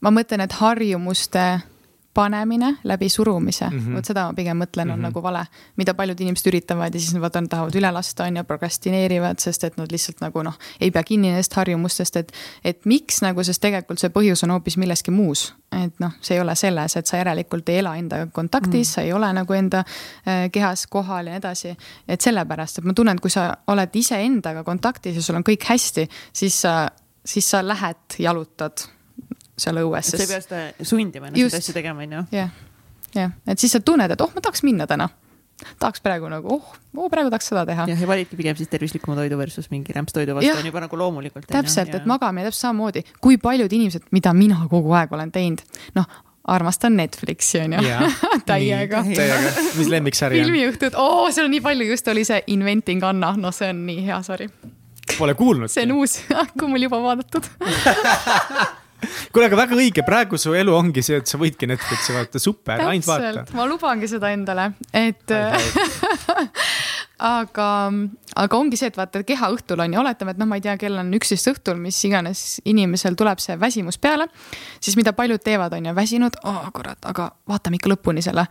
ma mõtlen, et harjumuste panemine läbi surumise mm, -hmm. vot seda ma pigem mõtlen, on mm -hmm. nagu vale. mida paljud inimesed üritavad ja siis nad vaata, nad tahavad üle lasta, on ju, prokrastineerivad, sest et nad lihtsalt nagu noh, ei pea kinni nendest harjumustest, et. et miks nagu, sest tegelikult see põhjus on hoopis milleski muus. et noh, see ei ole selles, et sa järelikult ei ela endaga kontaktis mm, -hmm. sa ei ole nagu enda äh, kehas kohal ja nii edasi. et sellepärast, et ma tunnen, et kui sa oled iseendaga kontaktis ja sul on kõik hästi, siis sa, siis sa lähed, jalutad seal õues. sa ei pea seda sundima ennast neid asju tegema, on ju. jah, jah, et siis sa tunned, et oh, ma tahaks minna täna tahaks praegu nagu, oh, oh, praegu tahaks seda teha. jah, ja validki pigem siis tervislikuma toidu versus mingi rämpstoidu vastu on juba nagu loomulikult. täpselt, et magamine täpselt samamoodi, kui paljud inimesed, mida mina kogu aeg olen teinud, noh, armastan Netflixi on ju täiega. täiega, mis lemmiksari on? filmiõhtud, oo, seal on nii palju, just oli see Inventing Anna, no see on nii hea sari. Pole kuulnud. see on uus, kui mul juba vaadatud kuule, aga väga õige, praegu su elu ongi see, et sa võidki Netflixi vaadata, super, ainult vaata. ma lubangi seda endale, et aga, aga ongi see, et vaata keha õhtul on ju, oletame, et noh, ma ei tea, kell on üksteist õhtul, mis iganes inimesel tuleb see väsimus peale. siis mida paljud teevad, on ju, väsinud, oh kurat, aga vaatame ikka lõpuni selle.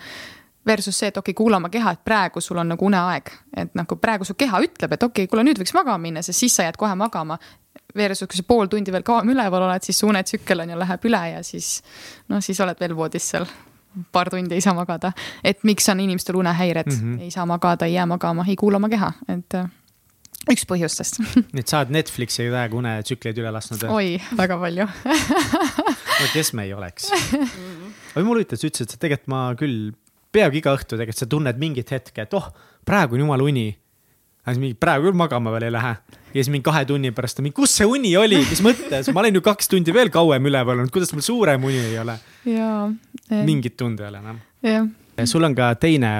Versus see, et okei okay,, kuula oma keha, et praegu sul on nagu uneaeg, et nagu praegu su keha ütleb, et okei okay,, kuule nüüd võiks magama minna, sest siis sa jääd kohe magama versus kui sa pool tundi veel kauem üleval oled, siis su unetsükkel on ju, läheb üle ja siis noh, siis oled veel voodis seal paar tundi ei saa magada. et miks on inimestel unehäired? Mm, -hmm. ei saa magada, ei jää magama, ei kuula oma keha, et äh, üks põhjustest. Nii et sa oled Netflixi täiega unetsükleid üle lasknud? oi, väga palju. No kes me ei oleks? Või mul huvitav, sa ütlesid, et tegelikult ma küll peaaegu iga õhtu tegelikult sa tunned mingit hetke, et oh, praegu on jumala uni siis mingi praegu küll magama veel ei lähe. ja siis mingi kahe tunni pärast on mingi, kus see uni oli, mis mõttes, ma olen ju kaks tundi veel kauem üleval olnud, kuidas mul suurem uni ei ole? mingit tunda ei ole enam. sul on ka teine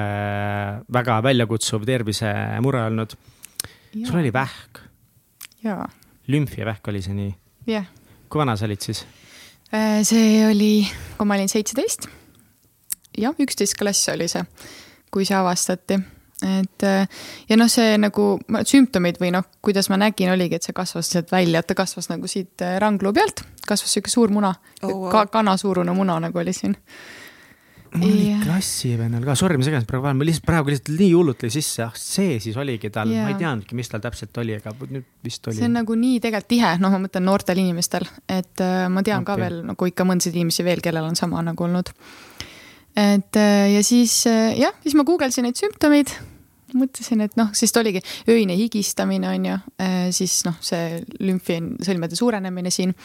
väga väljakutsuv tervisemure olnud. sul oli vähk. lümfivähk oli see nii? kui vana sa olid siis? See oli, kui ma olin seitseteist. jah, üksteist klass oli see, kui see avastati et äh, ja noh, see nagu sümptomid või noh, kuidas ma nägin, oligi, et see kasvas sealt välja, et ta kasvas nagu siit äh, rangluu pealt, kasvas sihuke suur muna oh,, wow. ka kanasuurune muna nagu oli siin. mul oli ja... klassivennal ka, sorry, ma segasin praegu vahele, ma lihtsalt praegu lihtsalt nii hullult lõi sisse, ah see siis oligi tal, ma ei teadnudki, mis tal täpselt oli, aga nüüd vist oli. see on nagu nii tegelikult tihe, noh, ma mõtlen noortel inimestel, et äh, ma tean okay. ka veel nagu ikka mõndasid inimesi veel, kellel on sama nagu olnud. et äh, ja siis jah, siis ma guugeldasin neid sümptomeid mõtlesin, et noh, siis ta oligi öine higistamine on ju, äh, siis noh, see lümfi sõlmede suurenemine siin.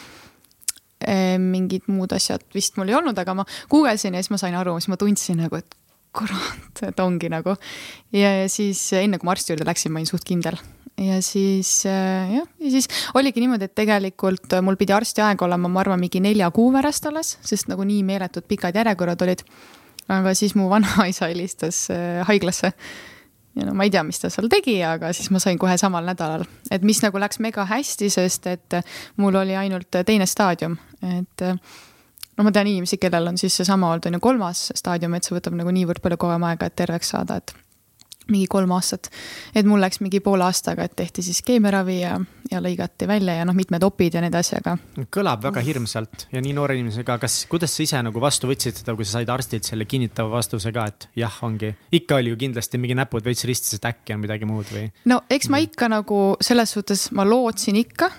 Äh, mingid muud asjad vist mul ei olnud, aga ma guugeldasin ja siis ma sain aru, siis ma tundsin nagu, et kurat, et ongi nagu. ja, ja siis enne kui ma arsti juurde läksin, ma olin suht kindel ja siis äh, jah, ja siis oligi niimoodi, et tegelikult mul pidi arsti aeg olema, ma arvan, mingi nelja kuu pärast alles, sest nagu nii meeletud pikad järjekorrad olid. aga siis mu vanaisa helistas haiglasse ja no ma ei tea, mis ta seal tegi, aga siis ma sain kohe samal nädalal, et mis nagu läks mega hästi, sest et mul oli ainult teine staadium, et no ma tean inimesi, kellel on siis seesama olnud on ju kolmas staadium, et see võtab nagu niivõrd palju kauem aega, et terveks saada, et mingi kolm aastat. et mul läks mingi poole aastaga, et tehti siis keemiaravi ja, ja lõigati välja ja noh, mitmed opid ja nii edasi, aga. kõlab väga hirmsalt ja nii noore inimesega, kas, kuidas sa ise nagu vastu võtsid seda, kui sa said arstilt selle kinnitava vastuse ka, et jah, ongi. ikka oli ju kindlasti mingi näpud veits ristis, et äkki on midagi muud või? no eks ma ikka nagu selles suhtes, ma lootsin ikka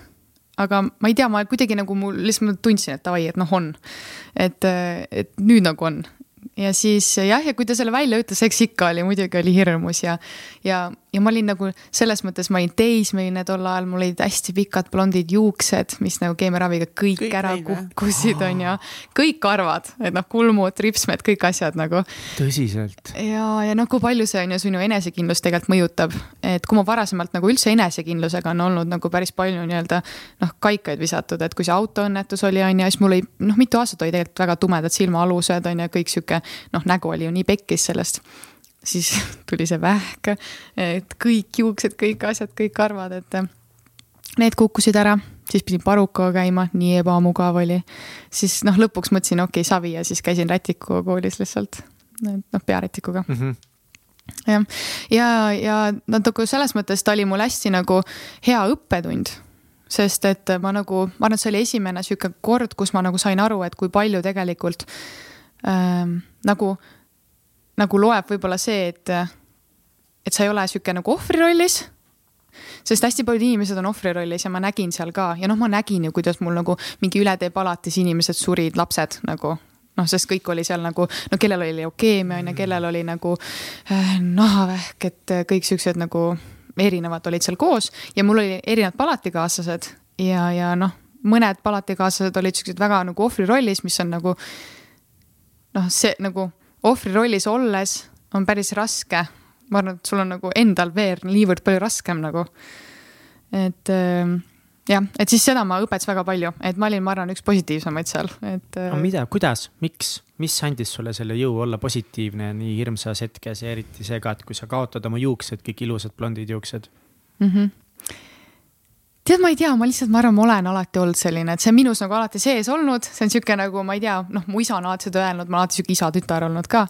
aga ma ei tea, ma kuidagi nagu mul lihtsalt ma tundsin, et davai, et noh, on. et, et nüüd nagu on ja siis jah, ja kui ta selle välja ütles, eks ikka oli, muidugi oli hirmus ja, ja ja ma olin nagu selles mõttes, ma olin teismeline tol ajal, mul olid hästi pikad blondid juuksed, mis nagu keemiaraviga kõik, kõik ära kukkusid, on ju. kõik karvad, et noh, kulmud, ripsmed, kõik asjad nagu. tõsiselt. ja, ja noh, kui palju see on ju sinu enesekindlust tegelikult mõjutab, et kui ma varasemalt nagu üldse enesekindlusega on olnud nagu päris palju nii-öelda noh, kaikaid visatud, et kui see autoõnnetus oli, on ju, siis mul oli noh, mitu aastat oli tegelikult väga tumedad silmaalused on ju, kõik sihuke noh, nägu oli ju nii pekkis sellest siis tuli see vähk, et kõik juuksed, kõik asjad, kõik karvad, et need kukkusid ära, siis pidin parukaga käima, nii ebamugav oli. siis noh, lõpuks mõtlesin, okei okay,, savi ja siis käisin rätikuga koolis lihtsalt, noh, pearätikuga mm. -hmm jah, ja, ja, ja nagu selles mõttes ta oli mul hästi nagu hea õppetund sest et ma nagu, ma arvan, et see oli esimene sihuke kord, kus ma nagu sain aru, et kui palju tegelikult ähm, nagu nagu loeb võib-olla see, et, et sa ei ole sihuke nagu ohvri rollis sest hästi paljud inimesed on ohvri rollis ja ma nägin seal ka. Ja noh, ma nägin ju, kuidas mul nagu mingi ületeepalatis inimesed surid, lapsed nagu. Noh, sest kõik oli seal nagu, no kellel oli leukeemia on ju, kellel oli nagu äh, nahavähk, et kõik siuksed nagu erinevad olid seal koos. Ja mul oli erinevad palatikaaslased ja, ja noh, mõned palatikaaslased olid siuksed väga nagu ohvri rollis, mis on nagu noh, see nagu ohvri rollis olles on päris raske. ma arvan, et sul on nagu endal veel niivõrd palju raskem nagu. et äh, jah, et siis seda ma õpetasin väga palju, et ma olin, ma arvan, üks positiivsemaid seal, et äh.... aga mida, kuidas, miks, mis andis sulle selle jõu olla positiivne nii hirmsas hetkes ja eriti see ka, et kui sa kaotad oma juuksed, kõik ilusad blondid juuksed mm? -hmm tead, ma ei tea, ma lihtsalt, ma arvan, ma olen alati olnud selline, et see on minus nagu alati sees olnud, see on sihuke nagu, ma ei tea, noh, mu isa on alati seda öelnud, ma olen alati sihuke isa-tütar olnud ka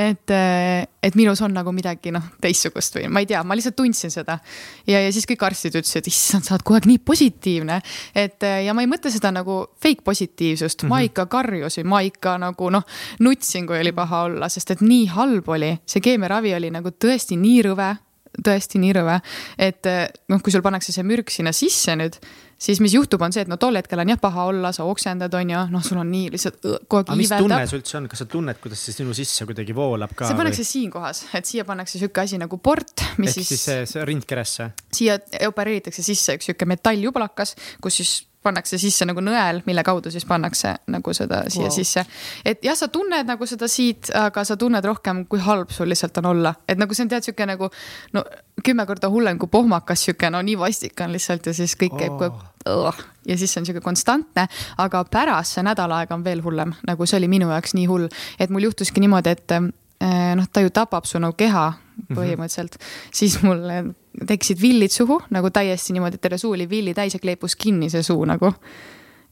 et, eh, et minus on nagu midagi noh, teistsugust või ma ei tea, ma lihtsalt tundsin seda. ja, ja siis kõik arstid ütlesid, issand, sa oled kogu aeg nii positiivne. et eh, ja ma ei mõtle seda nagu fake positiivsust mm, -hmm. ma mhm. ikka karjusin, ma ikka nagu noh, nutsin, kui oli paha olla, sest et nii halb oli, see keemiaravi oli nagu tõesti nii rõve tõesti nii rõve, et eh, noh, kui sul pannakse see mürk sinna sisse nüüd, siis mis juhtub, on see, et no tol hetkel on jah paha olla, sa oksendad, on ju, noh, sul on nii lihtsalt kogu aeg liiveldab. mis tunne see üldse on, kas sa tunned, kuidas see sinu sisse kuidagi voolab ka? see pannakse või? siin kohas, et siia pannakse sihuke asi nagu port, mis Ehk siis. siis rindkeresse. siia opereeritakse sisse üks sihuke metalljublakas, kus siis pannakse sisse nagu nõel, mille kaudu siis pannakse nagu seda siia wow. sisse. et jah, sa tunned nagu seda siit, aga sa tunned rohkem, kui halb sul lihtsalt on olla, et nagu see on tead sihuke nagu no kümme korda hullem kui pohmakas, sihuke no nii vastik on lihtsalt ja siis kõik käib oh. kogu aeg. ja siis see on sihuke konstantne, aga pärast see nädal aega on veel hullem, nagu see oli minu jaoks nii hull, et mul juhtuski niimoodi, et eh, noh, ta ju tapab su nagu keha. Põhimõtteliselt mm, -hmm. siis mul tekkisid villid suhu nagu täiesti niimoodi, et terve suu oli villi täis ja kleepus kinni see suu nagu.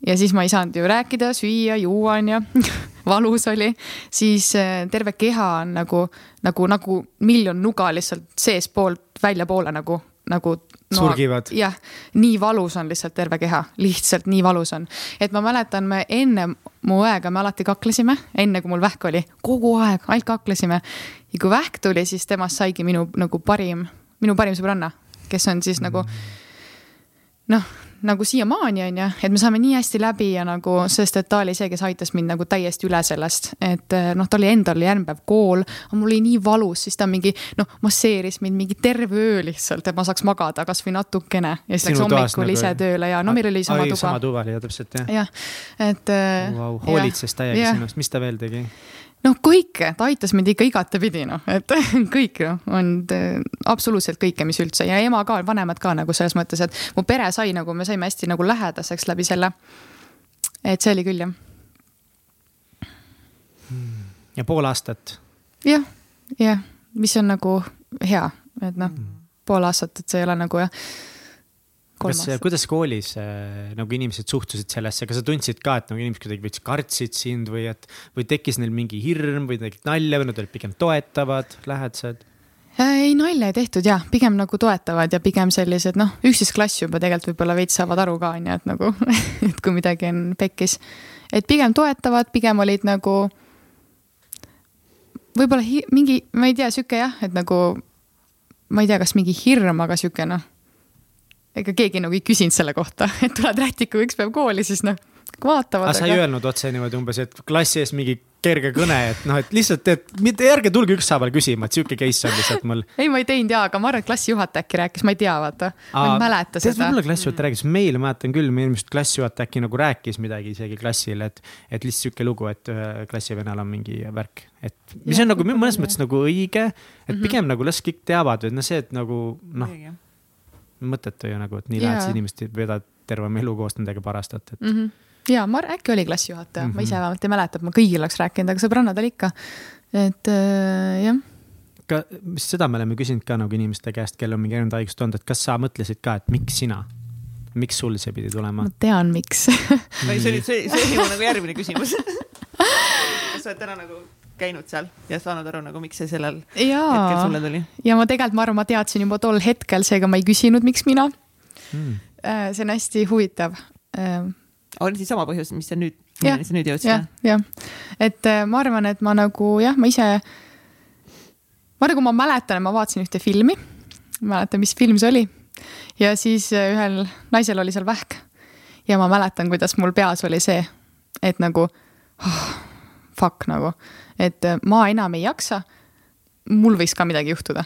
ja siis ma ei saanud ju rääkida, süüa, juua onju valus oli, siis äh, terve keha on nagu, nagu, nagu miljon nuga lihtsalt seestpoolt väljapoole nagu, nagu no,. surgivad. jah, nii valus on lihtsalt terve keha, lihtsalt nii valus on. et ma mäletan, me enne mu õega me alati kaklesime, enne kui mul vähk oli, kogu aeg ainult kaklesime. Ja kui vähk tuli, siis temast saigi minu nagu parim minu parim sõbranna, kes on siis nagu noh, nagu siiamaani on ju, et me saame nii hästi läbi ja nagu, sest et ta oli see, kes aitas mind nagu täiesti üle sellest, et eh, noh, tal oli endal järgmine päev kool, aga mul oli nii valus, siis ta mingi noh, masseeris mind mingi terve öö lihtsalt, et ma saaks magada kasvõi natukene ja siis läks hommikul nagu... ise tööle ja no meil oli sama ai, tuba. sama tuba oli jah, täpselt jah. jah, et wow,. hoolitses täiega sinust, mis ta veel tegi? Noh, kõike, ta aitas mind ikka igatepidi, noh, et kõik noh, on absoluutselt kõike, mis üldse ja ema ka, vanemad ka nagu selles mõttes, et mu pere sai nagu, me saime hästi nagu lähedaseks läbi selle. et see oli küll jah. ja pool aastat. jah, jah, mis on nagu hea, et noh, pool aastat, et see ei ole nagu jah kas, kuidas koolis äh, nagu inimesed suhtusid sellesse, kas sa tundsid ka, et nagu inimesed kuidagi veits kartsid sind või et, või tekkis neil mingi hirm või tegid nalja või nad olid pigem toetavad, lähedased? Äh, ei, nalja ei tehtud ja pigem nagu toetavad ja pigem sellised noh, üksteist klass juba tegelikult võib-olla veits saavad aru ka onju, et nagu et kui midagi on pekkis. et pigem toetavad, pigem olid nagu võib-olla mingi, ma ei tea, sihuke jah, et nagu ma ei tea, kas mingi hirm, aga sihuke noh ega keegi nagu ei küsinud selle kohta, et tuled rätikuga üks päev kooli, siis noh, vaatavad. aga sa ei öelnud otse niimoodi umbes, et klassi ees mingi kerge kõne, et noh, et lihtsalt, et mitte ärge tulge ükshaaval küsima, et sihuke case on lihtsalt mul. ei, ma ei teinud jaa, aga ma arvan, et klassijuhataja äkki rääkis, ma ei tea, vaata. ma ei mäleta seda. võib-olla klassijuhataja rääkis, meil mäletan küll, meil vist klassijuhataja äkki nagu rääkis midagi isegi klassile, et. et lihtsalt sihuke lugu, et ühe klassivennal on mingi värk, et mis ja, on nagu mõnes mõttes nagu õige. et mhm. pigem mm -hmm. nagu las kõik teavad, et noh, see, et nagu noh. Mõttetu ju nagu, et nii lähedased inimesed veedavad terve oma elu koos nendega parastate, et mm. -hmm ja ma äkki oli klassijuhataja mm, -hmm. ma ise mhm. vähemalt ei mäleta, et ma kõigile oleks rääkinud, aga sõbrannad oli ikka. et äh, jah. ka, seda me oleme küsinud ka nagu inimeste käest, kellel on mingi erinevad haigused olnud, et kas sa mõtlesid ka, et miks sina? miks sul see pidi tulema? ma tean, miks või see oli, see, see oli nagu järgmine küsimus kas sa oled täna nagu käinud seal ja saanud aru nagu, miks see sellel Jaa. hetkel sulle tuli? ja ma tegelikult, ma arvan, ma teadsin juba tol hetkel, seega ma ei küsinud, miks mina hmm.. Äh, see on hästi huvitav äh, on siis sama põhjus, mis sa nüüd, milleni sa nüüd jõudsid? jah, jah, et äh, ma arvan, et ma nagu jah, ma ise, ma nagu ma mäletan, ma vaatasin ühte filmi, mäletan, mis film see oli. ja siis äh, ühel naisel oli seal vähk. ja ma mäletan, kuidas mul peas oli see, et nagu oh, fuck nagu, et äh, ma enam ei jaksa. mul võiks ka midagi juhtuda.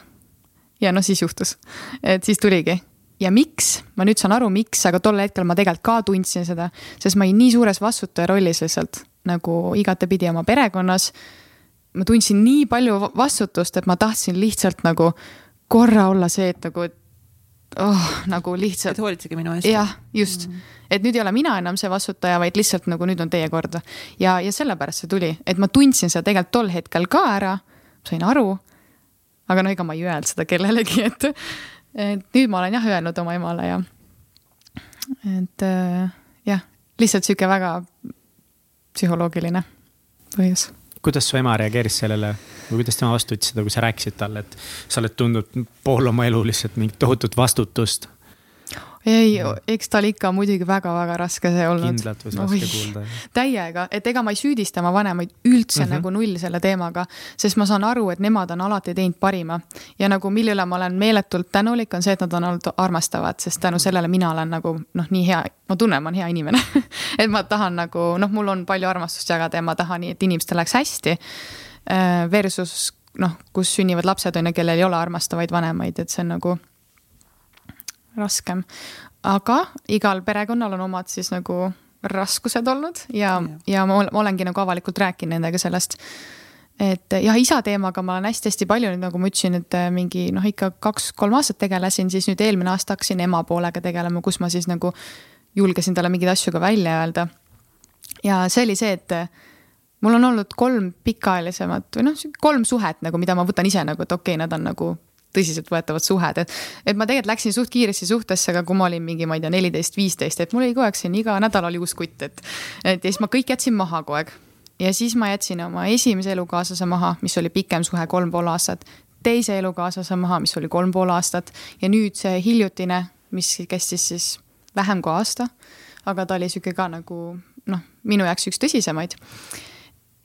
ja noh, siis juhtus, et siis tuligi ja miks, ma nüüd saan aru, miks, aga tol hetkel ma tegelikult ka tundsin seda, sest ma olin nii suures vastutaja rollis lihtsalt nagu igatepidi oma perekonnas. ma tundsin nii palju vastutust, et ma tahtsin lihtsalt nagu korra olla see, et nagu, et oh, nagu lihtsalt. et hoolitsege minu eest. jah, just mm. -hmm. Et nüüd ei ole mina enam see vastutaja, vaid lihtsalt nagu nüüd on teie kord. ja, ja sellepärast see tuli, et ma tundsin seda tegelikult tol hetkel ka ära, sain aru. aga no ega ma ei öelnud seda kellelegi, et et nüüd ma olen jah öelnud oma emale ja et äh, jah, lihtsalt sihuke väga psühholoogiline põhjus. kuidas su ema reageeris sellele või kuidas tema vastu võttis seda, kui sa rääkisid talle, et sa oled tundnud pool oma elu lihtsalt mingit tohutut vastutust ei, eks tal ikka muidugi väga-väga raske see olnud. kindlalt võis raske kuulda. täiega, et ega ma ei süüdista oma vanemaid üldse mm -hmm. nagu null selle teemaga, sest ma saan aru, et nemad on alati teinud parima. ja nagu mille üle ma olen meeletult tänulik, on see, et nad on olnud armastavad, sest tänu sellele mina olen nagu noh, nii hea, ma tunnen, ma olen hea inimene et ma tahan nagu noh, mul on palju armastust jagada ja ma tahan nii, et inimestel läheks hästi. Äh, versus noh, kus sünnivad lapsed on ju, kellel ei ole armastavaid vanemaid, et see on nagu raskem. aga igal perekonnal on omad siis nagu raskused olnud ja, ja., ja ma olengi nagu avalikult rääkinud nendega sellest. et jah, isa teemaga ma olen hästi-hästi palju nüüd, nagu ma ütlesin, et äh, mingi noh, ikka kaks-kolm aastat tegelesin, siis nüüd eelmine aasta hakkasin ema poolega tegelema, kus ma siis nagu julgesin talle mingeid asju ka välja öelda. ja see oli see, et äh, mul on olnud kolm pikaajalisemat või noh, kolm suhet nagu, mida ma võtan ise nagu, et okei okay,, nad on nagu tõsiseltvõetavad suhed, et. et ma tegelikult läksin suht kiiresti suhtesse, aga kui ma olin mingi, ma ei tea, neliteist, viisteist, et mul oli kogu aeg siin iga nädal oli uus kutt, et. et ja siis ma kõik jätsin maha kogu aeg. ja siis ma jätsin oma esimese elukaaslase maha, mis oli pikem suhe, kolm pool aastat. teise elukaaslase maha, mis oli kolm pool aastat ja nüüd see hiljutine, mis kestis siis vähem kui aasta. aga ta oli sihuke ka nagu noh, minu jaoks üks tõsisemaid.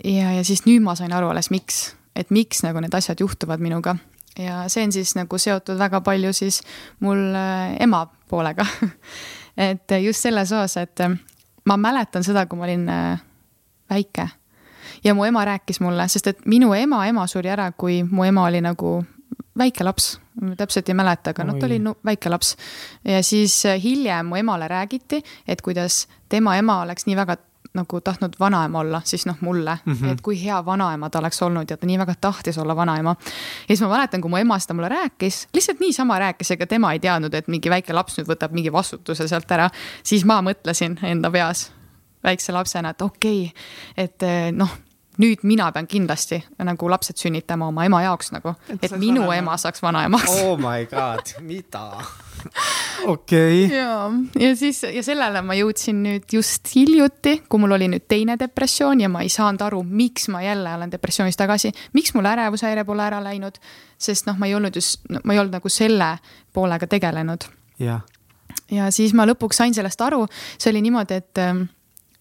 ja, ja siis nüüd ma sain aru alles, miks, et miks nagu need asjad juhtuvad minuga ja see on siis nagu seotud väga palju siis mul äh, ema poolega. Et just selles osas, et äh, ma mäletan seda, kui ma olin äh, väike. Ja mu ema rääkis mulle, sest et minu ema ema suri ära, kui mu ema oli nagu väike laps, täpselt ei mäleta, aga noh, ta oli no, väike laps. ja siis hiljem mu emale räägiti, et kuidas tema ema oleks nii väga nagu tahtnud vanaema olla, siis noh, mulle mm, -hmm. et kui hea vanaema ta oleks olnud ja ta nii väga tahtis olla vanaema. ja siis ma mäletan, kui mu ema seda mulle rääkis, lihtsalt niisama rääkis, ega tema ei teadnud, et mingi väike laps nüüd võtab mingi vastutuse sealt ära. siis ma mõtlesin enda peas väikse lapsena, et okei okay,, et eh, noh nüüd mina pean kindlasti nagu lapsed sünnitama oma ema jaoks nagu, et minu vanaema. ema saaks vanaemaks. oh my god, mida? okei okay.. ja, ja siis ja sellele ma jõudsin nüüd just hiljuti, kui mul oli nüüd teine depressioon ja ma ei saanud aru, miks ma jälle olen depressioonis tagasi, miks mul ärevushäire pole ära läinud. sest noh, ma ei olnud just, ma ei olnud nagu selle poolega tegelenud. ja siis ma lõpuks sain sellest aru, see oli niimoodi, et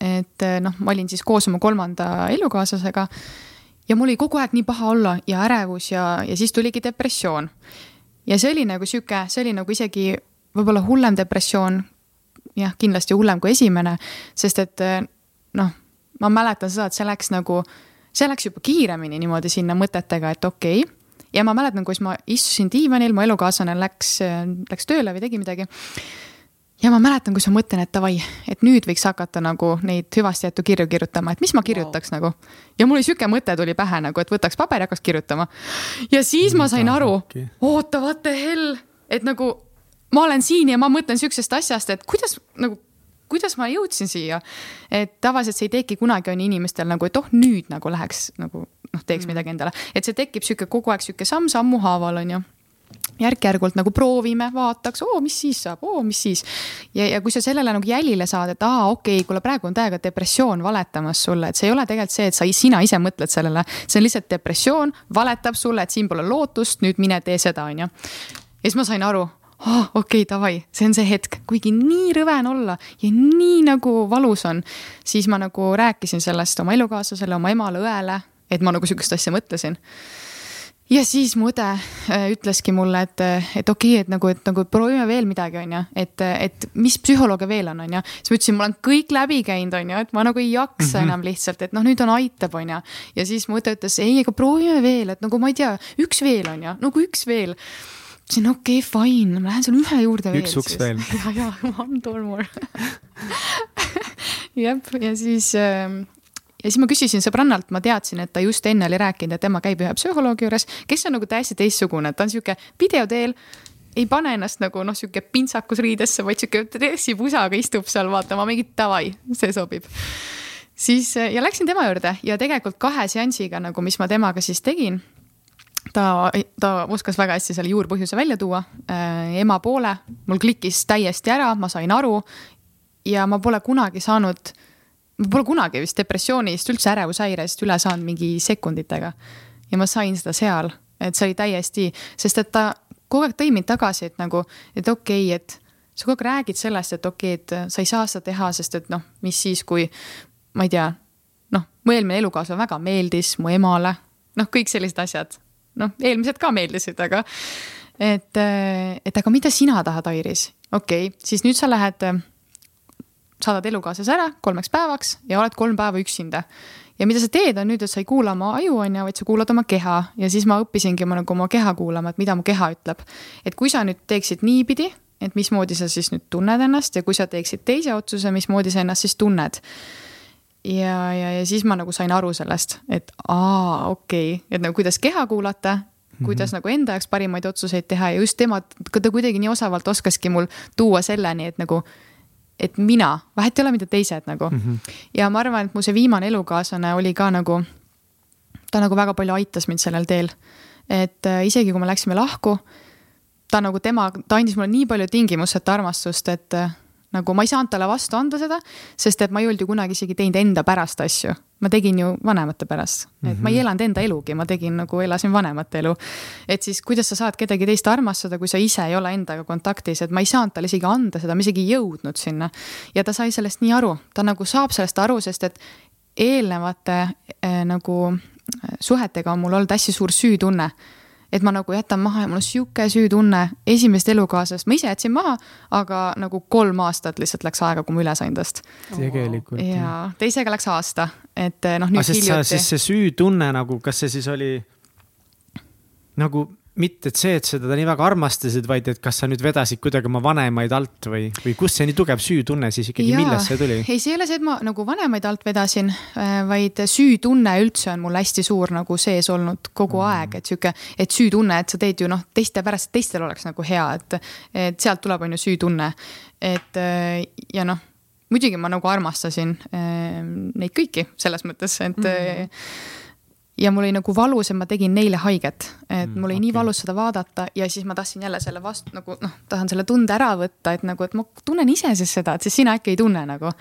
et eh, noh, ma olin siis koos oma kolmanda elukaaslasega ja mul oli kogu aeg nii paha olla ja ärevus ja, ja siis tuligi depressioon. ja see oli nagu sihuke, see oli nagu isegi võib-olla hullem depressioon. jah, kindlasti hullem kui esimene, sest et eh, noh, ma mäletan seda, et see läks nagu, see läks juba kiiremini niimoodi sinna mõtetega, et okei okay. ja ma mäletan, kuidas ma istusin diivanil, mu elukaaslane läks, läks tööle või tegi midagi ja ma mäletan, kus ma mõtlen, et davai, et nüüd võiks hakata nagu neid hüvasti jäetu kirju kirjutama, et mis ma kirjutaks wow. nagu. ja mul oli sihuke mõte tuli pähe nagu, et võtaks paberi, hakkaks kirjutama. ja siis ma sain aru, oota, what the hell, et nagu ma olen siin ja ma mõtlen sihukesest asjast, et kuidas nagu kuidas ma jõudsin siia. et tavaliselt see ei teki kunagi on inimestel nagu, et oh nüüd nagu läheks nagu noh, teeks mm. midagi endale, et see tekib sihuke kogu aeg sihuke samm sammu haaval on ju järk-järgult nagu proovime, vaataks, oo, mis siis saab, oo, mis siis. ja, ja kui sa sellele nagu jälile saad, et aa, okei okay,, kuule, praegu on täiega depressioon valetamas sulle, et see ei ole tegelikult see, et sa, sina ise mõtled sellele. see on lihtsalt depressioon, valetab sulle, et siin pole lootust, nüüd mine tee seda, on ju. ja siis ma sain aru, oh, okei okay,, davai, see on see hetk, kuigi nii rõve on olla ja nii nagu valus on, siis ma nagu rääkisin sellest oma elukaaslasele, oma emale, õele, et ma nagu sihukest asja mõtlesin ja siis mu õde äh, ütleski mulle, et, et okei okay,, et nagu, et nagu proovime veel midagi, on ju, et, et mis psühholooge veel on, on ju. siis ma ütlesin, ma olen kõik läbi käinud, on ju, et ma nagu ei jaksa mm -hmm. enam lihtsalt, et noh, nüüd on aitab, on ju. ja siis mu õde ütles, ei, aga proovime veel, et nagu ma ei tea, üks veel on ju, nagu üks veel. ütlesin okei okay,, fine, ma lähen selle ühe juurde veel. üks uks veel. ja, ja one door more jah, ja siis äh, ja siis ma küsisin sõbrannalt, ma teadsin, et ta just enne oli rääkinud, et tema käib ühe psühholoogi juures, kes on nagu täiesti teistsugune, ta on sihuke video teel ei pane ennast nagu noh, sihuke pintsakus riidesse, vaid sihuke dressipusaga istub seal vaatama mingit davai, see sobib. siis ja läksin tema juurde ja tegelikult kahe seansiga nagu, mis ma temaga siis tegin. ta, ta oskas väga hästi selle juurpõhjuse välja tuua äh,. ema poole, mul klikkis täiesti ära, ma sain aru. ja ma pole kunagi saanud ma pole kunagi vist depressioonist, üldse ärevushäirest üle saanud mingi sekunditega. ja ma sain seda seal, et see oli täiesti, sest et ta kogu aeg tõi mind tagasi, et nagu, et okei okay,, et sa kogu aeg räägid sellest, et okei okay,, et sa ei saa seda teha, sest et noh, mis siis, kui ma ei tea, noh, mu eelmine elukaaslane väga meeldis mu emale, noh, kõik sellised asjad. noh, eelmised ka meeldisid, aga et, et aga mida sina tahad, Airis? okei okay,, siis nüüd sa lähed saadad elukaaslase ära kolmeks päevaks ja oled kolm päeva üksinda. ja mida sa teed, on nüüd, et sa ei kuula oma aju, on ju, vaid sa kuulad oma keha ja siis ma õppisingi ma nagu oma keha kuulama, et mida mu keha ütleb. et kui sa nüüd teeksid niipidi, et mismoodi sa siis nüüd tunned ennast ja kui sa teeksid teise otsuse, mismoodi sa ennast siis tunned ja, ja, ja siis ma nagu sain aru sellest, et aa, okei okay., et nagu kuidas keha kuulata kuidas mm -hmm. nagu enda jaoks parimaid otsuseid teha ja just tema, ta kuidagi nii osavalt oskaski mul tuua selleni, et nagu et mina, vahet ei ole, mida teised nagu mm. -hmm. ja ma arvan, et mu see viimane elukaaslane oli ka nagu, ta nagu väga palju aitas mind sellel teel. et äh, isegi kui me läksime lahku, ta nagu tema, ta andis mulle nii palju tingimuseta armastust, et äh, nagu ma ei saanud talle vastu anda seda, sest et ma ei olnud ju kunagi isegi teinud enda pärast asju. ma tegin ju vanemate pärast, et mm -hmm. ma ei mhm. elanud enda elugi, ma tegin nagu elasin vanemate elu. et siis kuidas sa saad kedagi teist armastada, kui sa ise ei ole endaga kontaktis, et ma ei saanud talle isegi anda seda, ma isegi ei jõudnud sinna. ja ta sai sellest nii aru, ta nagu saab sellest aru, sest et eelnevate äh, nagu äh, suhetega on mul olnud hästi suur süütunne et ma nagu jätan maha ja mul on sihuke süütunne esimesest elukaaslast, ma ise jätsin maha, aga nagu kolm aastat lihtsalt läks aega, kui ma üle sain tast. tegelikult. ja teisega läks aasta, et noh. hiljuti... sa, siis see süütunne nagu, kas see siis oli nagu mitte et see, et sa teda nii väga armastasid, vaid et kas sa nüüd vedasid kuidagi oma vanemaid alt või, või kust see nii tugev süütunne siis ikkagi, millest see tuli? ei, see ei ole see, et ma nagu vanemaid alt vedasin, äh, vaid süütunne üldse on mul hästi suur nagu sees olnud kogu mm. aeg, et sihuke, et süütunne, et sa teed ju noh, teiste pärast, teistel oleks nagu hea, et, et sealt tuleb, on ju süütunne. et äh, ja noh, muidugi ma nagu armastasin äh, neid kõiki selles mõttes, et mm ja mul oli nagu valus, et ma tegin neile haiget, et mm, mul oli okay. nii valus seda vaadata ja siis ma tahtsin jälle selle vastu nagu noh, tahan selle tunde ära võtta, et nagu, et ma tunnen ise siis seda, et siis sina äkki ei tunne nagu.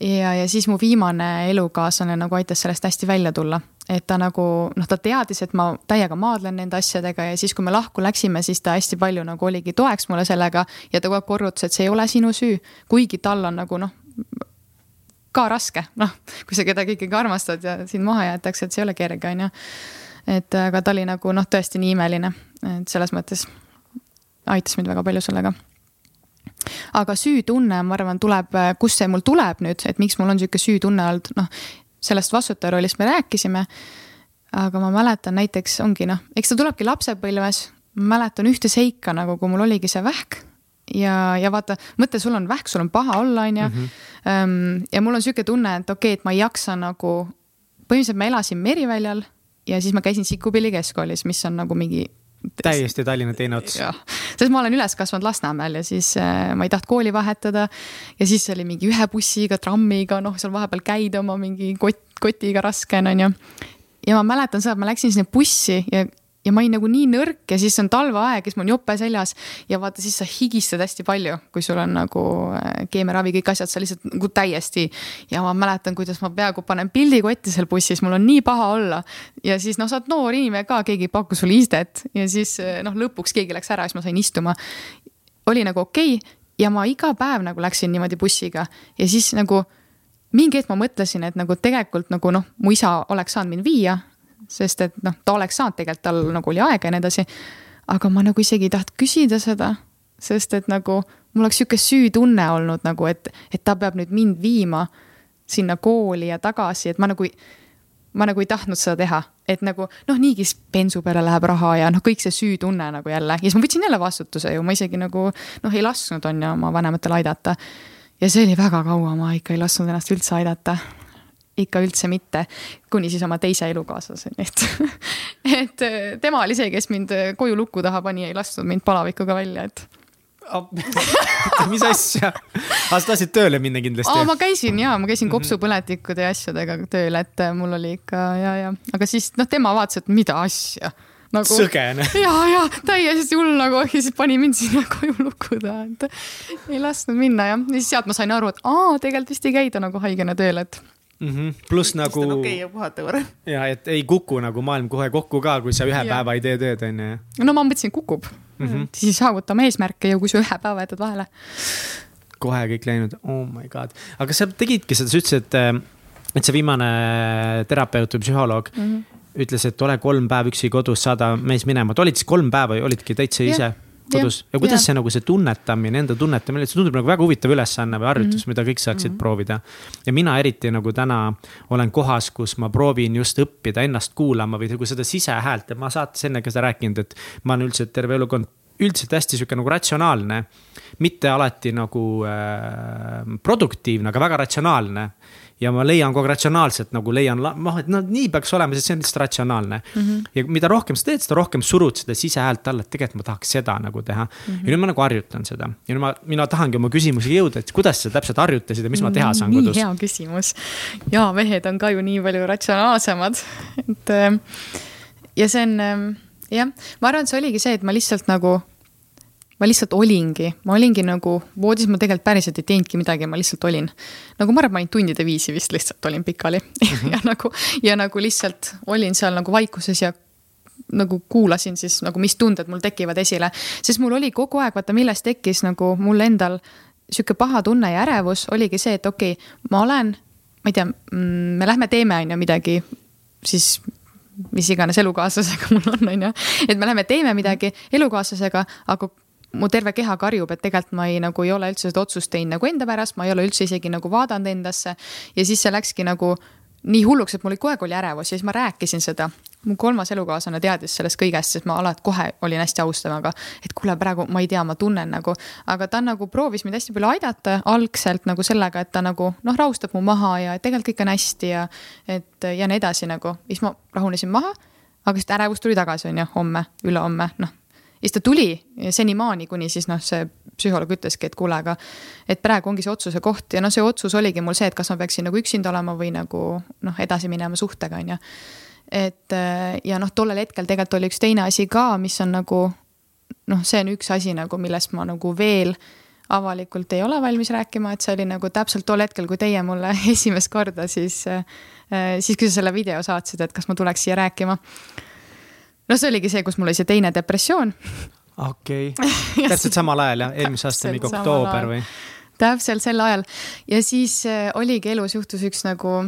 ja, ja siis mu viimane elukaaslane nagu aitas sellest hästi välja tulla, et ta nagu noh, ta teadis, et ma täiega maadlen nende asjadega ja siis, kui me lahku läksime, siis ta hästi palju nagu oligi toeks mulle sellega ja ta kogu aeg korrutas, et see ei ole sinu süü, kuigi tal on nagu noh ka raske, noh, kui sa kedagi ikkagi armastad ja sind maha jäetakse, et see ei ole kerge, on ju. et aga ta oli nagu noh, tõesti nii imeline, et selles mõttes aitas mind väga palju sellega. aga süütunne, ma arvan, tuleb, kust see mul tuleb nüüd, et miks mul on sihuke süütunne olnud, noh sellest vastutaja rollist me rääkisime. aga ma mäletan näiteks ongi noh, eks ta tulebki lapsepõlves, mäletan ühte seika nagu, kui mul oligi see vähk ja, ja vaata, mõtle, sul on vähk, sul on paha olla, onju. Ehm, ja mul on sihuke tunne, et okei okay,, et ma ei jaksa nagu, põhimõtteliselt ma elasin Meriväljal ja siis ma käisin Sikupilli keskkoolis, mis on nagu mingi täiesti Tallinna teine ots. sest ma olen üles kasvanud Lasnamäel ja siis äh, ma ei tahtnud kooli vahetada. ja siis oli mingi ühe bussiga, trammiga, noh, seal vahepeal käida oma mingi kott, kotiga raske on, onju. ja ma mäletan seda, et ma läksin sinna bussi ja ja ma olin nagu nii nõrk ja siis on talveaeg, siis mul on jope seljas ja vaata, siis sa higistad hästi palju, kui sul on nagu äh, keemiaravi, kõik asjad, sa lihtsalt nagu täiesti. ja ma mäletan, kuidas ma peaaegu panen pildi kotti seal bussis, mul on nii paha olla. ja siis noh, sa oled noor inimene ka, keegi ei paku sulle istet ja siis äh, noh, lõpuks keegi läks ära, siis ma sain istuma. oli nagu okei okay, ja ma iga päev nagu läksin niimoodi bussiga ja siis nagu mingi hetk ma mõtlesin, et nagu tegelikult nagu noh, mu isa oleks saanud mind viia sest et noh, ta oleks saanud tegelikult, tal nagu oli aega ja nii edasi. aga ma nagu isegi ei tahtnud küsida seda, sest et nagu mul oleks sihuke süütunne olnud nagu, et, et ta peab nüüd mind viima sinna kooli ja tagasi, et ma nagu ma nagu ei tahtnud seda teha, et nagu noh, niigi bensu peale läheb raha ja noh, kõik see süütunne nagu jälle ja siis ma võtsin jälle vastutuse ju, ma isegi nagu noh, ei lasknud on ju oma vanematel aidata. ja see oli väga kaua, ma ikka ei lasknud ennast üldse aidata ikka üldse mitte, kuni siis oma teise elukaaslaseni, et et äh, tema oli see, kes mind äh, koju luku taha pani, ei lasknud mind palavikuga välja, et mis asja? aga sa tahtsid tööle minna kindlasti? ma käisin ja, ma käisin kopsupõletikude ja asjadega tööl, et äh, mul oli ikka ja, ja, aga siis noh, tema vaatas, et mida asja nagu.... sõgene. ja, ja täiesti hull nagu ja siis pani mind sinna koju luku taha, et ei lasknud minna jah, ja siis sealt ma sain aru, et aa, tegelikult vist ei käida nagu haigena tööl, et mm -hmm.. pluss nagu. okei okay, ja puhata korra. ja, et ei kuku nagu maailm kohe kokku ka, kui sa ühe ja. päeva ei tee tööd, on ju. no ma mõtlesin, kukub mm. -hmm. siis saavutame eesmärke ju, kui sa ühe päeva jätad vahele. kohe kõik läinud, oh my god, aga sa tegidki seda, sa ütlesid, et, et see viimane terapeut või psühholoog mm -hmm. ütles, et ole kolm päeva üksi kodus, saada mees minema, et olid siis kolm päeva või olidki täitsa yeah. ise? Kodus ja, kuidas ja. see nagu see tunnetamine, enda tunnetamine, see tundub nagu väga huvitav ülesanne või harjutus mm, -hmm. mida kõik saaksid mm -hmm. proovida. ja mina eriti nagu täna olen kohas, kus ma proovin just õppida ennast kuulama või nagu seda sisehäält ja ma saates enne ka seda rääkinud, et ma olen üldse terve elukond üldiselt hästi sihuke nagu ratsionaalne. mitte alati nagu äh, produktiivne, aga väga ratsionaalne ja ma leian kogu ratsionaalselt nagu leian, noh, et no nii peaks olema, sest see on lihtsalt ratsionaalne mm. -hmm. ja mida rohkem sa teed, seda rohkem surud seda sisehäält alla, et tegelikult ma tahaks seda nagu teha mm. -hmm. ja nüüd ma nagu harjutan seda ja nüüd ma, mina tahangi oma küsimusega jõuda, et kuidas sa täpselt harjutasid ja mis ma teha saan nii kodus. hea küsimus. ja mehed on ka ju nii palju ratsionaalsemad, et ähm, ja see on ähm, jah, ma arvan, et see oligi see, et ma lihtsalt nagu ma lihtsalt olingi, ma olingi nagu voodis, ma tegelikult päriselt ei teinudki midagi, ma lihtsalt olin. nagu ma arvan, ma olin tundide viisi vist lihtsalt olin pikali mm -hmm. ja nagu, ja nagu lihtsalt olin seal nagu vaikuses ja nagu kuulasin siis nagu, mis tunded mul tekivad esile. sest mul oli kogu aeg, vaata millest tekkis nagu mul endal sihuke paha tunne ja ärevus oligi see, et okei okay,, ma olen, ma ei tea, mm, me lähme teeme, on ju, midagi siis mis iganes elukaaslasega mul on, on ju. et me läheme teeme midagi elukaaslasega, aga mu terve keha karjub, et tegelikult ma ei, nagu ei ole üldse seda otsust teinud nagu enda pärast, ma ei ole üldse isegi nagu vaadanud endasse. ja siis see läkski nagu nii hulluks, et mul kogu aeg oli ärevus ja siis ma rääkisin seda. mu kolmas elukaaslane teadis sellest kõigest, sest ma alati kohe olin hästi aus temaga. et kuule, praegu ma ei tea, ma tunnen nagu, aga ta nagu proovis mind hästi palju aidata algselt nagu sellega, et ta nagu noh, rahustab mu maha ja tegelikult kõik on hästi ja et ja nii edasi nagu. siis ma rahunesin maha aga siis ärevus tuli tagasi, on ju, homme, ülehomme, noh, siis ta tuli senimaani, kuni siis noh, see psühholoog ütleski, et kuule, aga et praegu ongi see otsuse koht ja noh, see otsus oligi mul see, et kas ma peaksin nagu üksinda olema või nagu noh, edasi minema suhtega, on ju. et ja noh, tollel hetkel tegelikult oli üks teine asi ka, mis on nagu noh, see on üks asi nagu, millest ma nagu veel avalikult ei ole valmis rääkima, et see oli nagu täpselt tol hetkel, kui teie mulle esimest korda siis, siis kui sa selle video saatsid, et kas ma tuleks siia rääkima no see oligi see, kus mul oli see teine depressioon. okei okay., täpselt samal ajal jah, eelmise aasta mingi oktoober või? täpselt sel ajal ja siis äh, oligi elus juhtus üks nagu